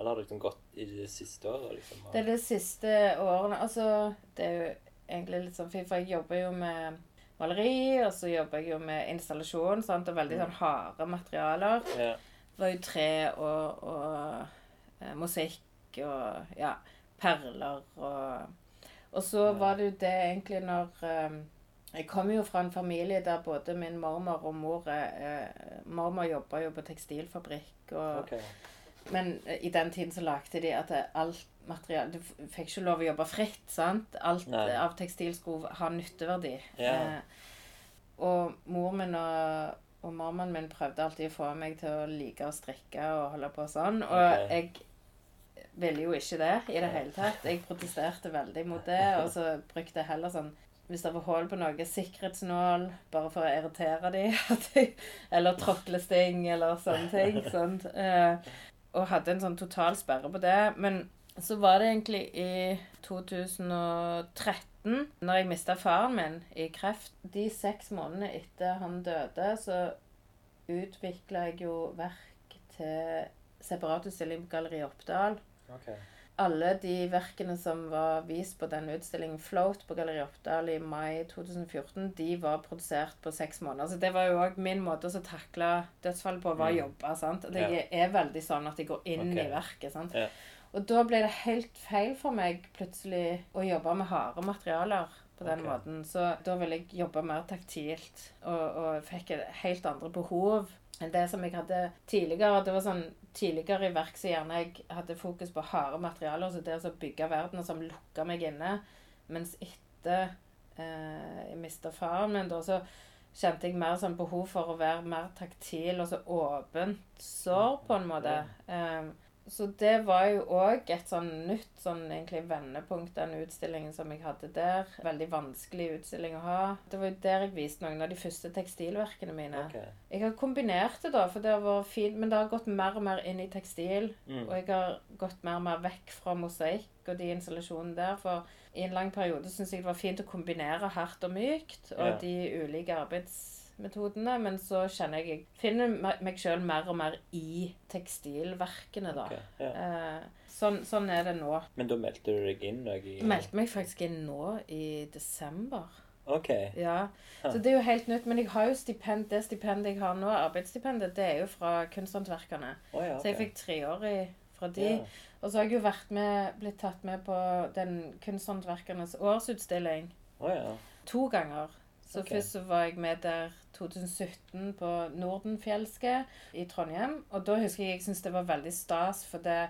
eller har det liksom gått i det siste året? liksom? og- Det er de siste årene Altså, det er jo egentlig litt sånn fint, for jeg jobber jo med maleri, og så jobber jeg jo med installasjon, sant, og veldig sånn harde materialer. Ja. Det var jo tre og, og eh, musikk og ja, perler og Og så var det jo det egentlig når eh, Jeg kommer jo fra en familie der både min mormor og mor eh, Mormor jobba jo på tekstilfabrikk og Ok. Men eh, i den tiden så lagde de at alt materiale Du fikk ikke lov å jobbe fritt, sant? Alt Nei. av tekstil skulle ha nytteverdi. Ja. Eh, og mor min og, og mammaen min prøvde alltid å få meg til å like å strikke og holde på sånn. Og okay. jeg ville jo ikke det i det hele tatt. Jeg protesterte veldig mot det, og så brukte jeg heller sånn hvis det var hull på noe, sikkerhetsnål, bare for å irritere dem. eller tråklesting, eller sånne ting. sant? Eh, og hadde en sånn total sperre på det. Men så var det egentlig i 2013, når jeg mista faren min i kreft De seks månedene etter han døde, så utvikla jeg jo verk til separatutstilling på Galleri Oppdal. Ok. Alle de verkene som var vist på denne utstillingen Float på Galleri Oppdal i mai 2014, de var produsert på seks måneder. Så det var jo òg min måte å takle dødsfallet på, var å Mm. jobbe. sant? At Ja. er veldig sånn at jeg går inn okay. i verket. sant? Ja. Og da ble det helt feil for meg plutselig å jobbe med harde materialer på den okay. måten. Så da ville jeg jobbe mer taktilt, og, og fikk helt andre behov enn det som jeg hadde tidligere. Det var sånn Tidligere i verk så gjerne jeg hadde fokus på harde materialer, så det å bygge verden som lukka meg inne. Mens etter eh, jeg mista faren min, da, så kjente jeg mer sånn behov for å være mer taktil og så åpent sår, på en måte. Eh, så det var jo òg et sånn nytt sånn egentlig vendepunkt, den utstillingen som jeg hadde der. Veldig vanskelig utstilling å ha. Det var jo der jeg viste noen av de første tekstilverkene mine. Okay. Jeg har kombinert det, da, for det har vært fint, men det har gått mer og mer inn i tekstil. Mm. Og jeg har gått mer og mer vekk fra mosaikk og de installasjonene der. For i en lang periode syns jeg det var fint å kombinere hardt og mykt og Ja. de ulike arbeidsmetodene. Men så kjenner jeg jeg finner meg sjøl mer og mer i tekstilverkene, da. Okay, ja. Eh, sånn, sånn er det nå. Men da meldte du deg inn Jeg, i meldte meg faktisk inn nå i desember. OK. Ja, så det er jo helt nytt. Men jeg har jo stipend, det stipendet jeg har nå, arbeidsstipendet, det er jo fra kunsthåndverkerne. Oh, ja, Så jeg fikk treårig fra de. Yeah. Og så har jeg jo med, blitt tatt med på den kunsthåndverkernes årsutstilling Oh, ja. to ganger. Så okay. først så var jeg med der 2017 på Nordenfjelske i Trondheim. Og da husker jeg jeg syntes det var veldig stas, for det,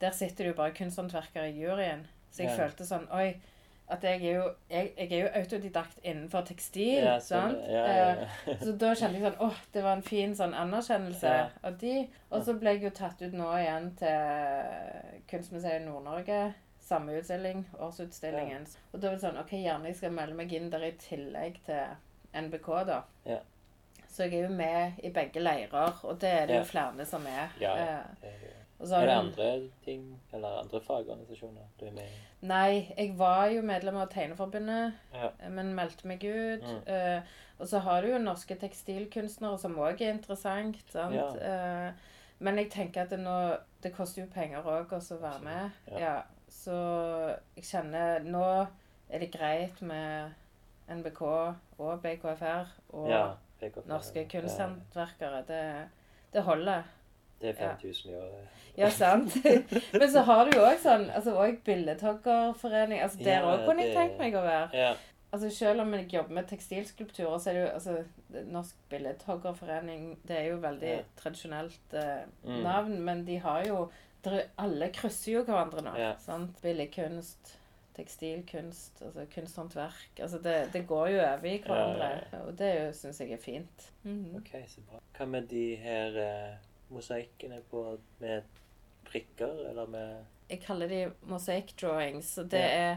der sitter det jo bare kunsthåndverkere i juryen. Så jeg Ja. følte sånn Oi, at jeg er jo, jeg, jeg er jo autodidakt innenfor tekstil. Ja, sant? sånn, ja, Eh, så da kjente jeg sånn åh, det var en fin sånn anerkjennelse av de. Og så ble jeg jo tatt ut nå igjen til Kunstmuseet Nord-Norge. Samme utstilling, årsutstillingen. Og da var det sånn OK, gjerne jeg skal melde meg inn der i tillegg til NBK, da. Ja. Så jeg er jo med i begge leirer, og det er det Ja. jo flere som er. Ja, ja. Eh, er så Er det andre ting, eller andre fagorganisasjoner du er med i? Nei, jeg var jo medlem av Tegneforbundet, Ja. men meldte meg ut. Mm. Uh, og så har du jo norske tekstilkunstnere, som òg er interessant. sant? Ja. Uh, men jeg tenker at det nå Det koster jo penger òg å være med. Ja. Ja. Så jeg kjenner Nå er det greit med NBK og BKFR og ja. BKFR, norske Ja, kunsthåndverkere. Det, det holder. Det er Ja. 5000 i året. Ja, sant. Men så har du jo òg sånn altså også Billedhoggerforening. Altså, der Ja, òg kunne jeg tenkt meg å være. Ja. Altså Selv om jeg jobber med tekstilskulpturer, så er det jo altså Norsk Billedhoggerforening Det er jo veldig Ja. tradisjonelt eh, Mm. navn, men de har jo Alle krysser jo hverandre nå. Ja. sant? Billigkunst, tekstilkunst, altså kunsthåndverk. Altså det, det går jo over i hverandre, Ja, og det syns jeg er fint. Mhm. OK, så bra. Hva med de her eh, mosaikkene på med prikker, eller med Jeg kaller de mosaic drawings. Og det Ja. er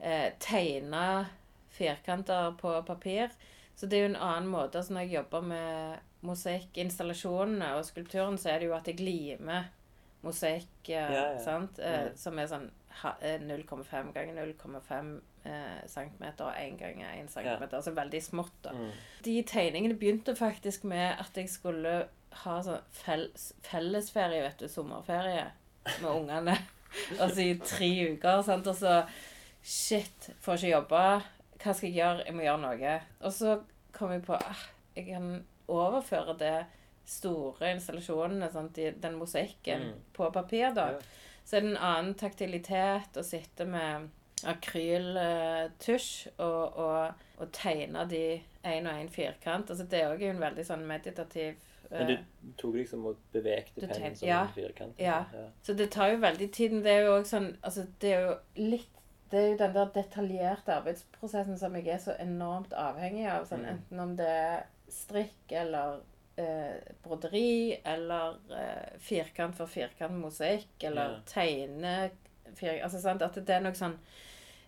eh, tegna firkanter på papir. Så det er jo en annen måte. Altså når jeg jobber med mosaikkinstallasjonene og skulpturen, så er det jo at jeg limer mosaikk, eh, sant? Eh, Mm. som er sånn eh, 0,5 ganger 0,5 eh, centimeter og 1 ganger 1 centimeter. Altså veldig smått, da. mm. De tegningene begynte faktisk med at jeg skulle ha sånn felles, fellesferie, vet du, sommerferie med ungene. altså i tre uker, sant. Og så Shit, får ikke jobbe. Hva skal jeg gjøre? Jeg må gjøre noe. Og så kom jeg på ah, jeg kan overføre det store installasjonene, sant, i den mosaikken, Mm. på papir, da. Ja. Så er det en annen taktilitet å sitte med akryltusj og, og, og tegne de én og én firkant. Altså det er òg en veldig sånn meditativ Men du eh, tok liksom og bevegte pennen som ja. en firkant? Ja. ja. Så det tar jo veldig tid. Men det er jo òg sånn Altså det er jo litt det er jo den der detaljerte arbeidsprosessen som jeg er så enormt avhengig av. Sånn, Mm. Enten om det er strikk eller eh, broderi eller eh, firkant for firkant mosaikk eller Ja. tegne fir, Altså sant, at det er noe sånn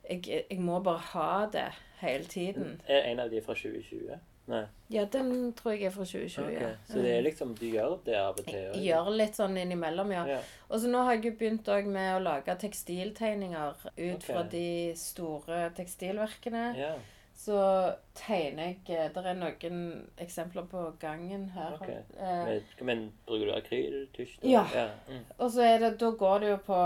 jeg, jeg må bare ha det hele tiden. Er en av de fra 2020? Nei. Ja, den tror jeg er fra 2020. Ok, ja. Så det er liksom, du gjør det av og til? Jeg gjør litt sånn innimellom, ja. Ja. Og så nå har jeg jo begynt òg med å lage tekstiltegninger ut okay. fra de store tekstilverkene. ja. Så tegner jeg Det er noen eksempler på gangen her. Okay. Eh, Men, men bruker du akryltusj? Ja. ja. Mm. og så er det, da går det jo på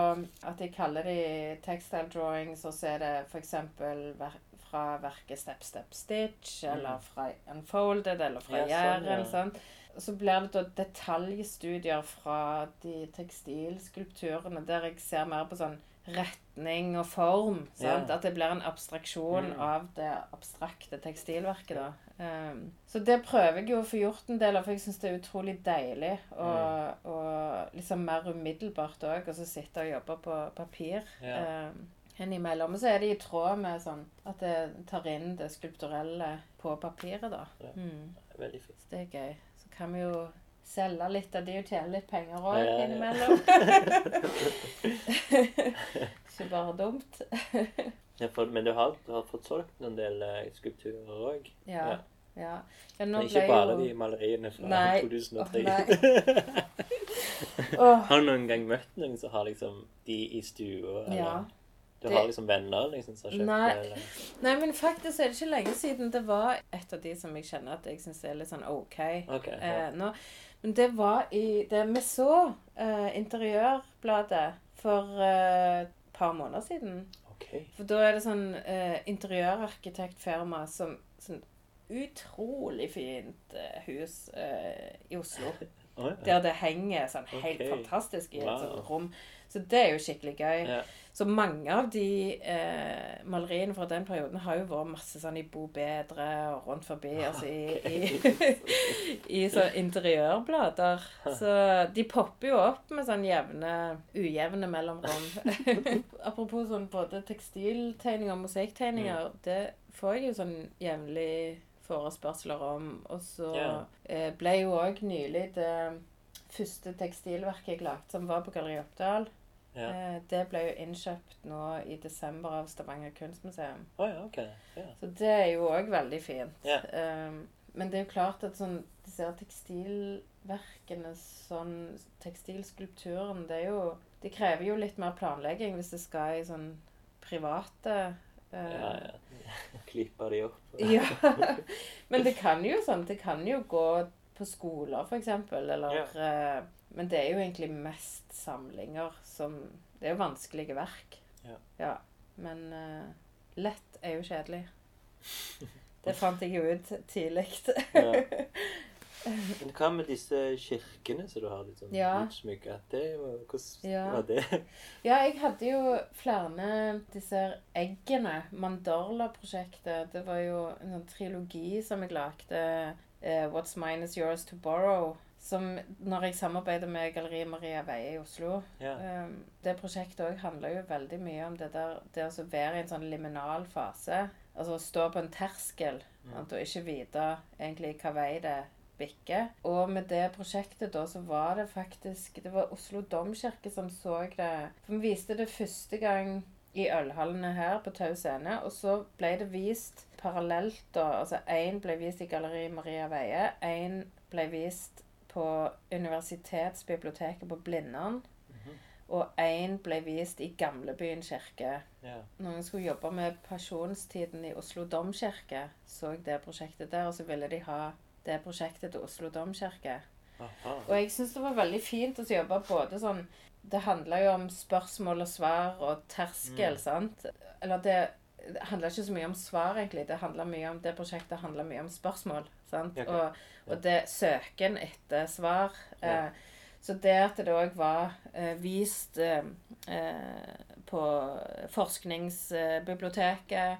at jeg kaller de textile drawings, og så er det f.eks. Ver fra verket Step Step Stitch, eller fra Unfolded, eller fra Mm. Ja, sånn, ja. så blir det da detaljstudier fra de tekstilskulpturene, der jeg ser mer på sånn retning og form. sant? Ja. At det blir en abstraksjon Mm. av det abstrakte tekstilverket. da. Um, så det prøver jeg jo å få gjort en del av, for jeg syns det er utrolig deilig. Og, Mm. og liksom mer umiddelbart òg, og så sitte og jobbe på papir. Ja. Um, innimellom. Og så er det i tråd med sånn at det tar inn det skulpturelle på papiret, da. Ja. Mm. Veldig fint. Så det er gøy. Så kan vi jo selge litt av de og tjene litt penger òg Ja, innimellom. Ikke bare dumt. Ja, for, men du har, du har fått solgt en del eh, skulpturer òg? Ja. Ja. ja. ja nå ikke bare jo de maleriene fra Nei. 2003. Åh, oh. har du noen gang møtt noen som har liksom de i stua? Ja. Du Det- har liksom venner liksom, som har kjøpt Nei. det? Eller? Nei, men faktisk er det ikke lenge siden det var et av de som jeg kjenner at jeg syns er litt sånn OK Ok. Ja. eh, nå. Men det var i det Vi så uh, Interiørbladet for et et par måneder siden. Okay. For da er det sånn uh, interiørarkitektfirma som sånn utrolig fint eh, hus eh, i Oslo. Oh, ja. Der det henger sånn helt okay. fantastisk i et Wow. sånt rom. Så det er jo skikkelig gøy. Ja. Så mange av de eh, maleriene fra den perioden har jo vært masse sånn i Bo Bedre og rundt forbi. Altså i, i, i sånn interiørblader. Så de popper jo opp med sånn jevne, ujevne mellomrom. Apropos sånn både tekstiltegninger og mosaikktegninger. Det får jeg jo sånn jevnlig forespørsler om. Og så yeah. eh, ble jo òg nylig det første tekstilverket jeg lagde, som var på Galleri Oppdal. Ja. Eh, Det ble jo innkjøpt nå i desember av Stavanger kunstmuseum. Oh, ja, okay. Ja. Så det er jo òg veldig fint. Ja. Um, men det er jo klart at sånn disse tekstilverkene, sånn Tekstilskulpturen, det er jo Det krever jo litt mer planlegging hvis det skal i sånn private uh, ja, ja. Klipper de opp. ja. Men det kan jo sånn Det kan jo gå på skoler, for eksempel, eller eh, Men det er jo egentlig mest samlinger som Det er jo vanskelige verk. Ja. Men uh, lett er jo kjedelig. Det fant jeg jo ut tidlig. Ja. Men hva med disse kirkene som du har litt sånn Ja. jo- Hvordan Ja. var det? Ja, jeg hadde jo flere disse eggene. Mandorla-prosjektet. Det var jo en sånn trilogi som jeg lagde. Uh, What's Mine Is Yours To Borrow. Som når jeg samarbeider med Galleri Maria Veie i Oslo. Ja. Um, det prosjektet òg handler jo veldig mye om det der det å være i en sånn liminal fase. Altså å stå på en terskel sant, og ikke vite egentlig hva vei det bikker. Og med det prosjektet da så var det faktisk Det var Oslo domkirke som så det. For vi viste det første gang i ølhallene her på Tau scene, og så ble det vist parallelt da. Altså én ble vist i Galleri Maria Veie, én ble vist på Universitetsbiblioteket på Blindern. Og én ble vist i Gamlebyen kirke. Yeah. Når jeg skulle jobbe med Pasjonstiden i Oslo domkirke, så jeg det prosjektet der, og så ville de ha det prosjektet til Oslo domkirke. Aha. Og jeg syns det var veldig fint å jobbe både sånn Det handla jo om spørsmål og svar og terskel, Mm. sant? Eller det, det handla ikke så mye om svar, egentlig. Det handla mye om Det prosjektet handla mye om spørsmål. sant? Okay. Og, og det søken etter svar. Eh, så det at det òg var eh, vist eh, eh, på Forskningsbiblioteket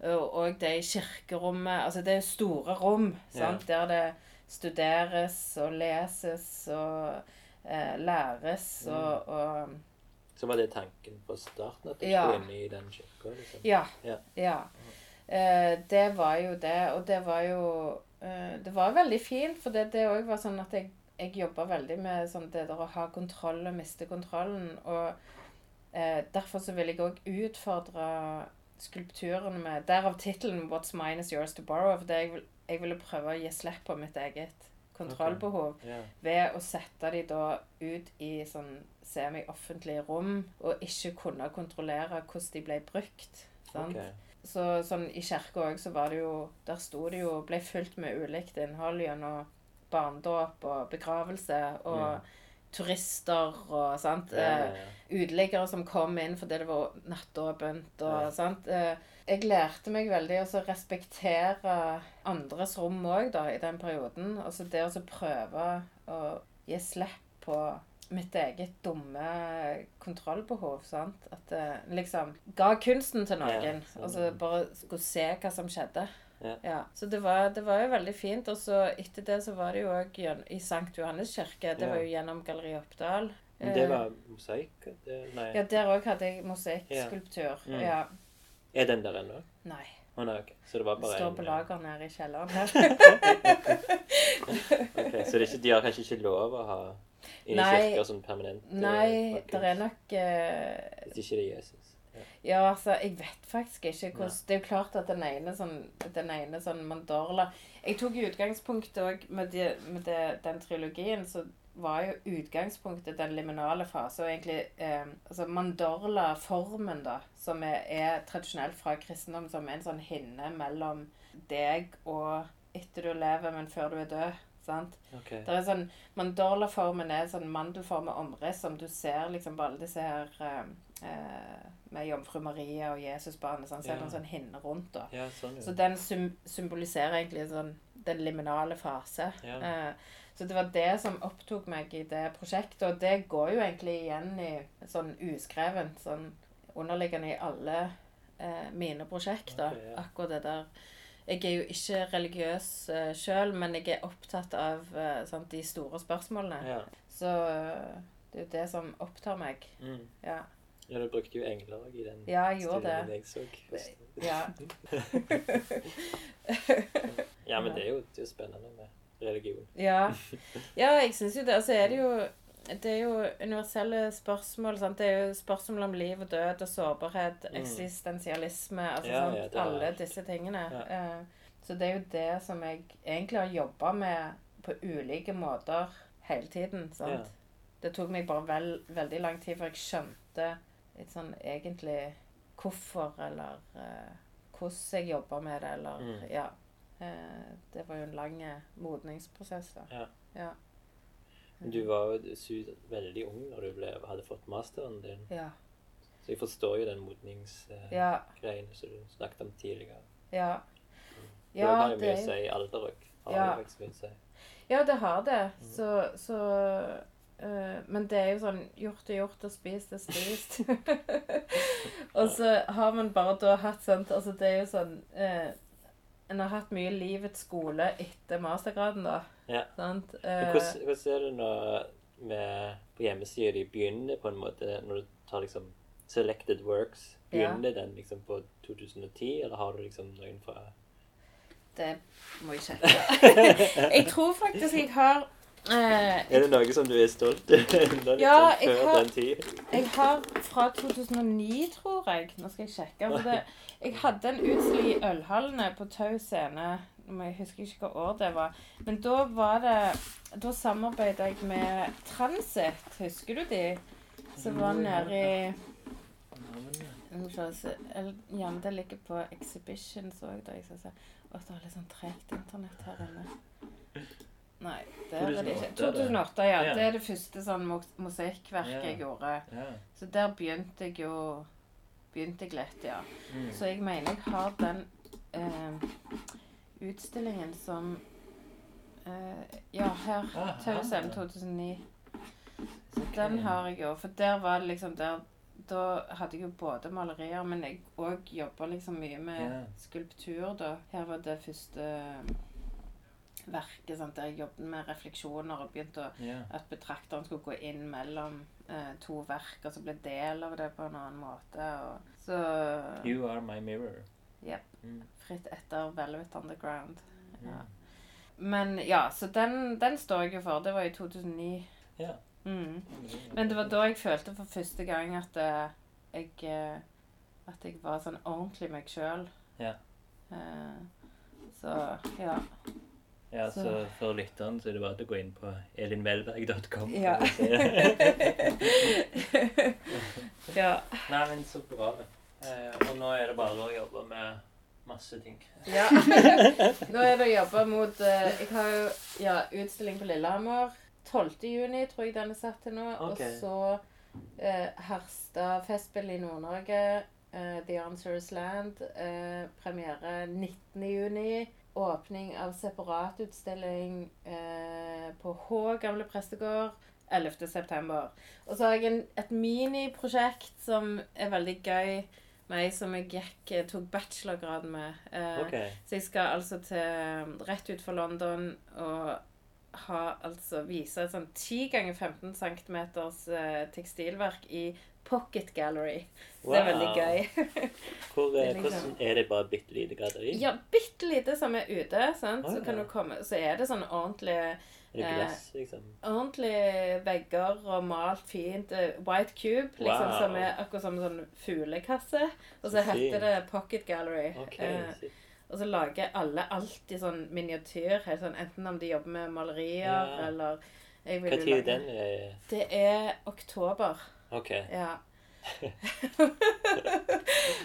og, og det i kirkerommet Altså det er store rom sant? der det studeres og leses og eh, læres og, og Så var det tanken på starten, at du Ja. skulle inn i den kirka? Liksom. Ja. Ja. ja. Uh, det var jo det, og det var jo uh, Det var veldig fint, for det det òg var sånn at jeg, jeg jobba veldig med sånn det der å ha kontroll og miste kontrollen. Og uh, derfor så vil jeg òg utfordre skulpturene med Derav tittelen 'What's mine is yours to borrow'. For det jeg, vil, jeg ville prøve å gi slipp på mitt eget kontrollbehov Ja. ved å sette de da ut i sånn semi-offentlige rom, og ikke kunne kontrollere hvordan de ble brukt. Sant? Okay. Så sånn i kirka òg, så var det jo Der sto det jo Ble fylt med ulikt innhold gjennom barndåp og begravelse og Ja. turister og sant. Ja, ja, Eh. Uteliggere som kom inn fordi det var nattåpent og sant. Eh, Jeg lærte meg veldig å respektere andres rom òg, da, i den perioden. Altså det å prøve å gi slipp på mitt eget dumme kontrollbehov. sant? At eh, liksom ga kunsten til noen, Ja, og så bare skulle se hva som skjedde. Ja. Så det var, det var jo veldig fint. Og så etter det så var det jo òg i Sankt Johannes kirke. Det Ja. var jo gjennom Galleri Oppdal. Men det Eh, var mosaikk? Nei. Ja, der òg hadde jeg mosaikkskulptur. Ja. Mm. Ja. Er den der ennå? Nei. Å nei, ok. Så det var Det bare står en, på ja. lager nede i kjelleren her. Ok, Så det de har kanskje ikke lov å ha inni Nei. kirka sånn permanent eh, Nei, det er nok uh, Hvis ikke det er Jesus. Ja. Ja, altså, jeg vet faktisk ikke hvordan Det er jo klart at den ene sånn, den ene sånn mandorla Jeg tok i utgangspunktet òg med, de, med de, den trilogien, så var jo utgangspunktet den liminale fase, og egentlig eh, altså mandorla-formen, da, som er, er tradisjonelt fra kristendom, som er en sånn hinne mellom deg og etter du lever, men før du er død. Sant? Okay. Det er sånn, Mandorla-formen er sånn mandelformet omriss som du ser liksom på alle disse her eh, eh, Med jomfru Maria og Jesusbarnet. Sånn, så er det en sånn hinne rundt. da. Ja, sånn, Så den sym symboliserer egentlig sånn, den liminale fase. Ja. Eh, så det var det som opptok meg i det prosjektet. Og det går jo egentlig igjen i sånn uskrevent, sånn underliggende i alle eh, mine prosjekter. Okay, ja. Akkurat det der. Jeg er jo ikke religiøs uh, sjøl, men jeg er opptatt av uh, sant, de store spørsmålene. ja. Så uh, det er jo det som opptar meg. Mm. Ja. ja, du brukte jo engler i den Ja, jeg studien det. jeg så. Ja. Ja, men det er jo, det er jo spennende med religion. Ja, ja jeg syns jo det. Altså er det jo det er jo universelle spørsmål. Sant? Det er jo spørsmål om liv og død og sårbarhet, Mm. eksistensialisme altså Ja, ja, Alle disse tingene. Ja. Uh, så det er jo det som jeg egentlig har jobba med på ulike måter hele tiden. Sant? Det tok meg bare vel, veldig lang tid før jeg skjønte litt sånn egentlig hvorfor, eller uh, hvordan jeg jobba med det, eller Mm. Ja. Uh, det var jo en lang modningsprosess, da. Ja. Du var jo veldig ung når du ble, hadde fått masteren din. Ja. Så jeg forstår jo den modningsgreiene Ja. som du snakket om tidligere. Ja, Ja, ja, det har jo mye å si alder òg. Har Ja. jo faktisk mye å si. ja det har det. Så, så eh, Men det er jo sånn gjort er gjort, og spist er spist. og så har man bare da hatt sånt Altså, det er jo sånn eh, En har hatt mye livets skole etter mastergraden, da. Ja. Sant? Men Eh, hvordan, hvordan er det når med, på hjemmesida de begynner på en måte Når du tar liksom Selected Works, Ja. begynner den liksom på 2010, eller har du liksom noen fra det må jeg sjekke. jeg tror faktisk jeg har eh, Er det noe som du er stolt av? Litt Ja, jeg har-? Jeg har fra 2009, tror jeg. Nå skal jeg sjekke. Det, jeg hadde en utstilling i Ølhallene på Tau scene. Jeg husker ikke hva år det var. Men da var det Da samarbeidet jeg med Transit. Husker du de? Som var nede i Ja, det ligger på Exhibitions òg, da. Jeg skal se. Å, det er litt sånn tregt internett her inne. Nei, det er det ikke. 2008, ja. Det er det første sånn mosaikkverket jeg gjorde. Så der begynte jeg jo Begynte jeg lett, ja. Mm. Så jeg mener jeg har den eh, utstillingen som eh, Ja, her. Ah, ah. 2009. Så den har jeg jo. For der var det liksom der Da hadde jeg jo både malerier, men jeg òg jobba liksom mye med skulptur, da. Her var det første verket sant, der jeg jobbet med refleksjoner og begynte å yeah. at betrakteren skulle gå inn mellom eh, to verk, og så ble del av det på en annen måte. Og så You are my mirror. Jepp. Mm. Fritt etter Velvet Underground. Ja. Mm. Men ja, så den, den står jeg jo for. Det var i 2009. Ja. Mm. Men det var da jeg følte for første gang at uh, jeg eh, At jeg var sånn ordentlig meg sjøl. Ja. så ja. Ja, Så- så for lytteren så er det bare å gå inn på elinvelberg.com. Ja. ja. Nei, men så bra. Eh, og nå er det bare å jobbe med masse ting. Ja. Nå er det å jobbe mot eh, Jeg har jo ja, utstilling på Lillehammer. 12. juni tror jeg den er satt til nå. Okay. Og så eh, Harstad Festspill i Nord-Norge. eh, The Answers Land. eh, premiere 19. juni. Åpning av separatutstilling eh, på H gamle prestegård. 11. september. Og så har jeg en, et miniprosjekt som er veldig gøy. Meg som jeg gikk, eh, tok bachelorgrad med. Eh, okay. så jeg skal altså til rett ut for London og ha, altså vise et sånn 10 ganger 15 cm eh, tekstilverk i Pocket Gallery. Wow. det er veldig gøy. Hvor, eh, er liksom- hvordan er det bare bitte lite galleri? ja, bitte lite som er ute, sant? Å, Så kan ja. du komme Så er det sånn ordentlig det glass, liksom? Ordentlige vegger og malt fint. eh, White Cube, liksom, Wow. som er akkurat som en sånn fuglekasse. Og så Så heter det Pocket Gallery. Okay, Eh. Og så lager alle alltid sånn miniatyr, helt sånn, enten om de jobber med malerier Ja. eller Når er den? eh, Det er oktober. Ok. Ja.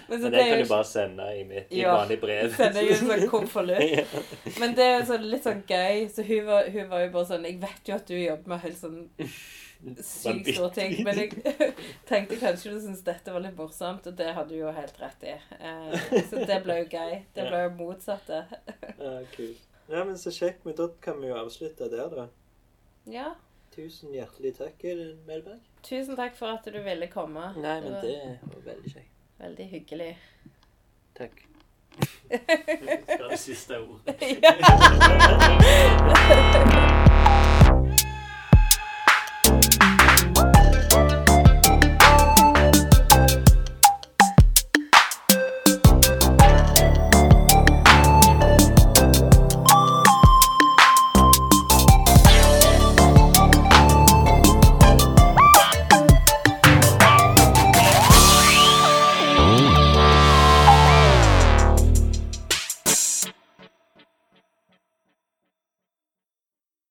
Men så Men det den kan du bare sende i mitt i Ja, vanlig brev. sende i en sånn konvolutt. Ja. Men det er sånn, litt sånn gøy. Så hun var, hun var jo bare sånn Jeg vet jo at du jobber med helt sånn sykt store ting, men jeg tenkte kanskje du syntes dette var litt morsomt, og det hadde du jo helt rett i. Eh, så det ble jo gøy. Det ble jo motsatte. Ja, kult. Ja, men så kjekt. Men da kan vi jo avslutte der, da. Ja. Tusen hjertelig takk, Melberg. Tusen takk for at du ville komme. Nei, men det var veldig kjekt. Veldig hyggelig. Takk. Skal ha det siste ordet. ja.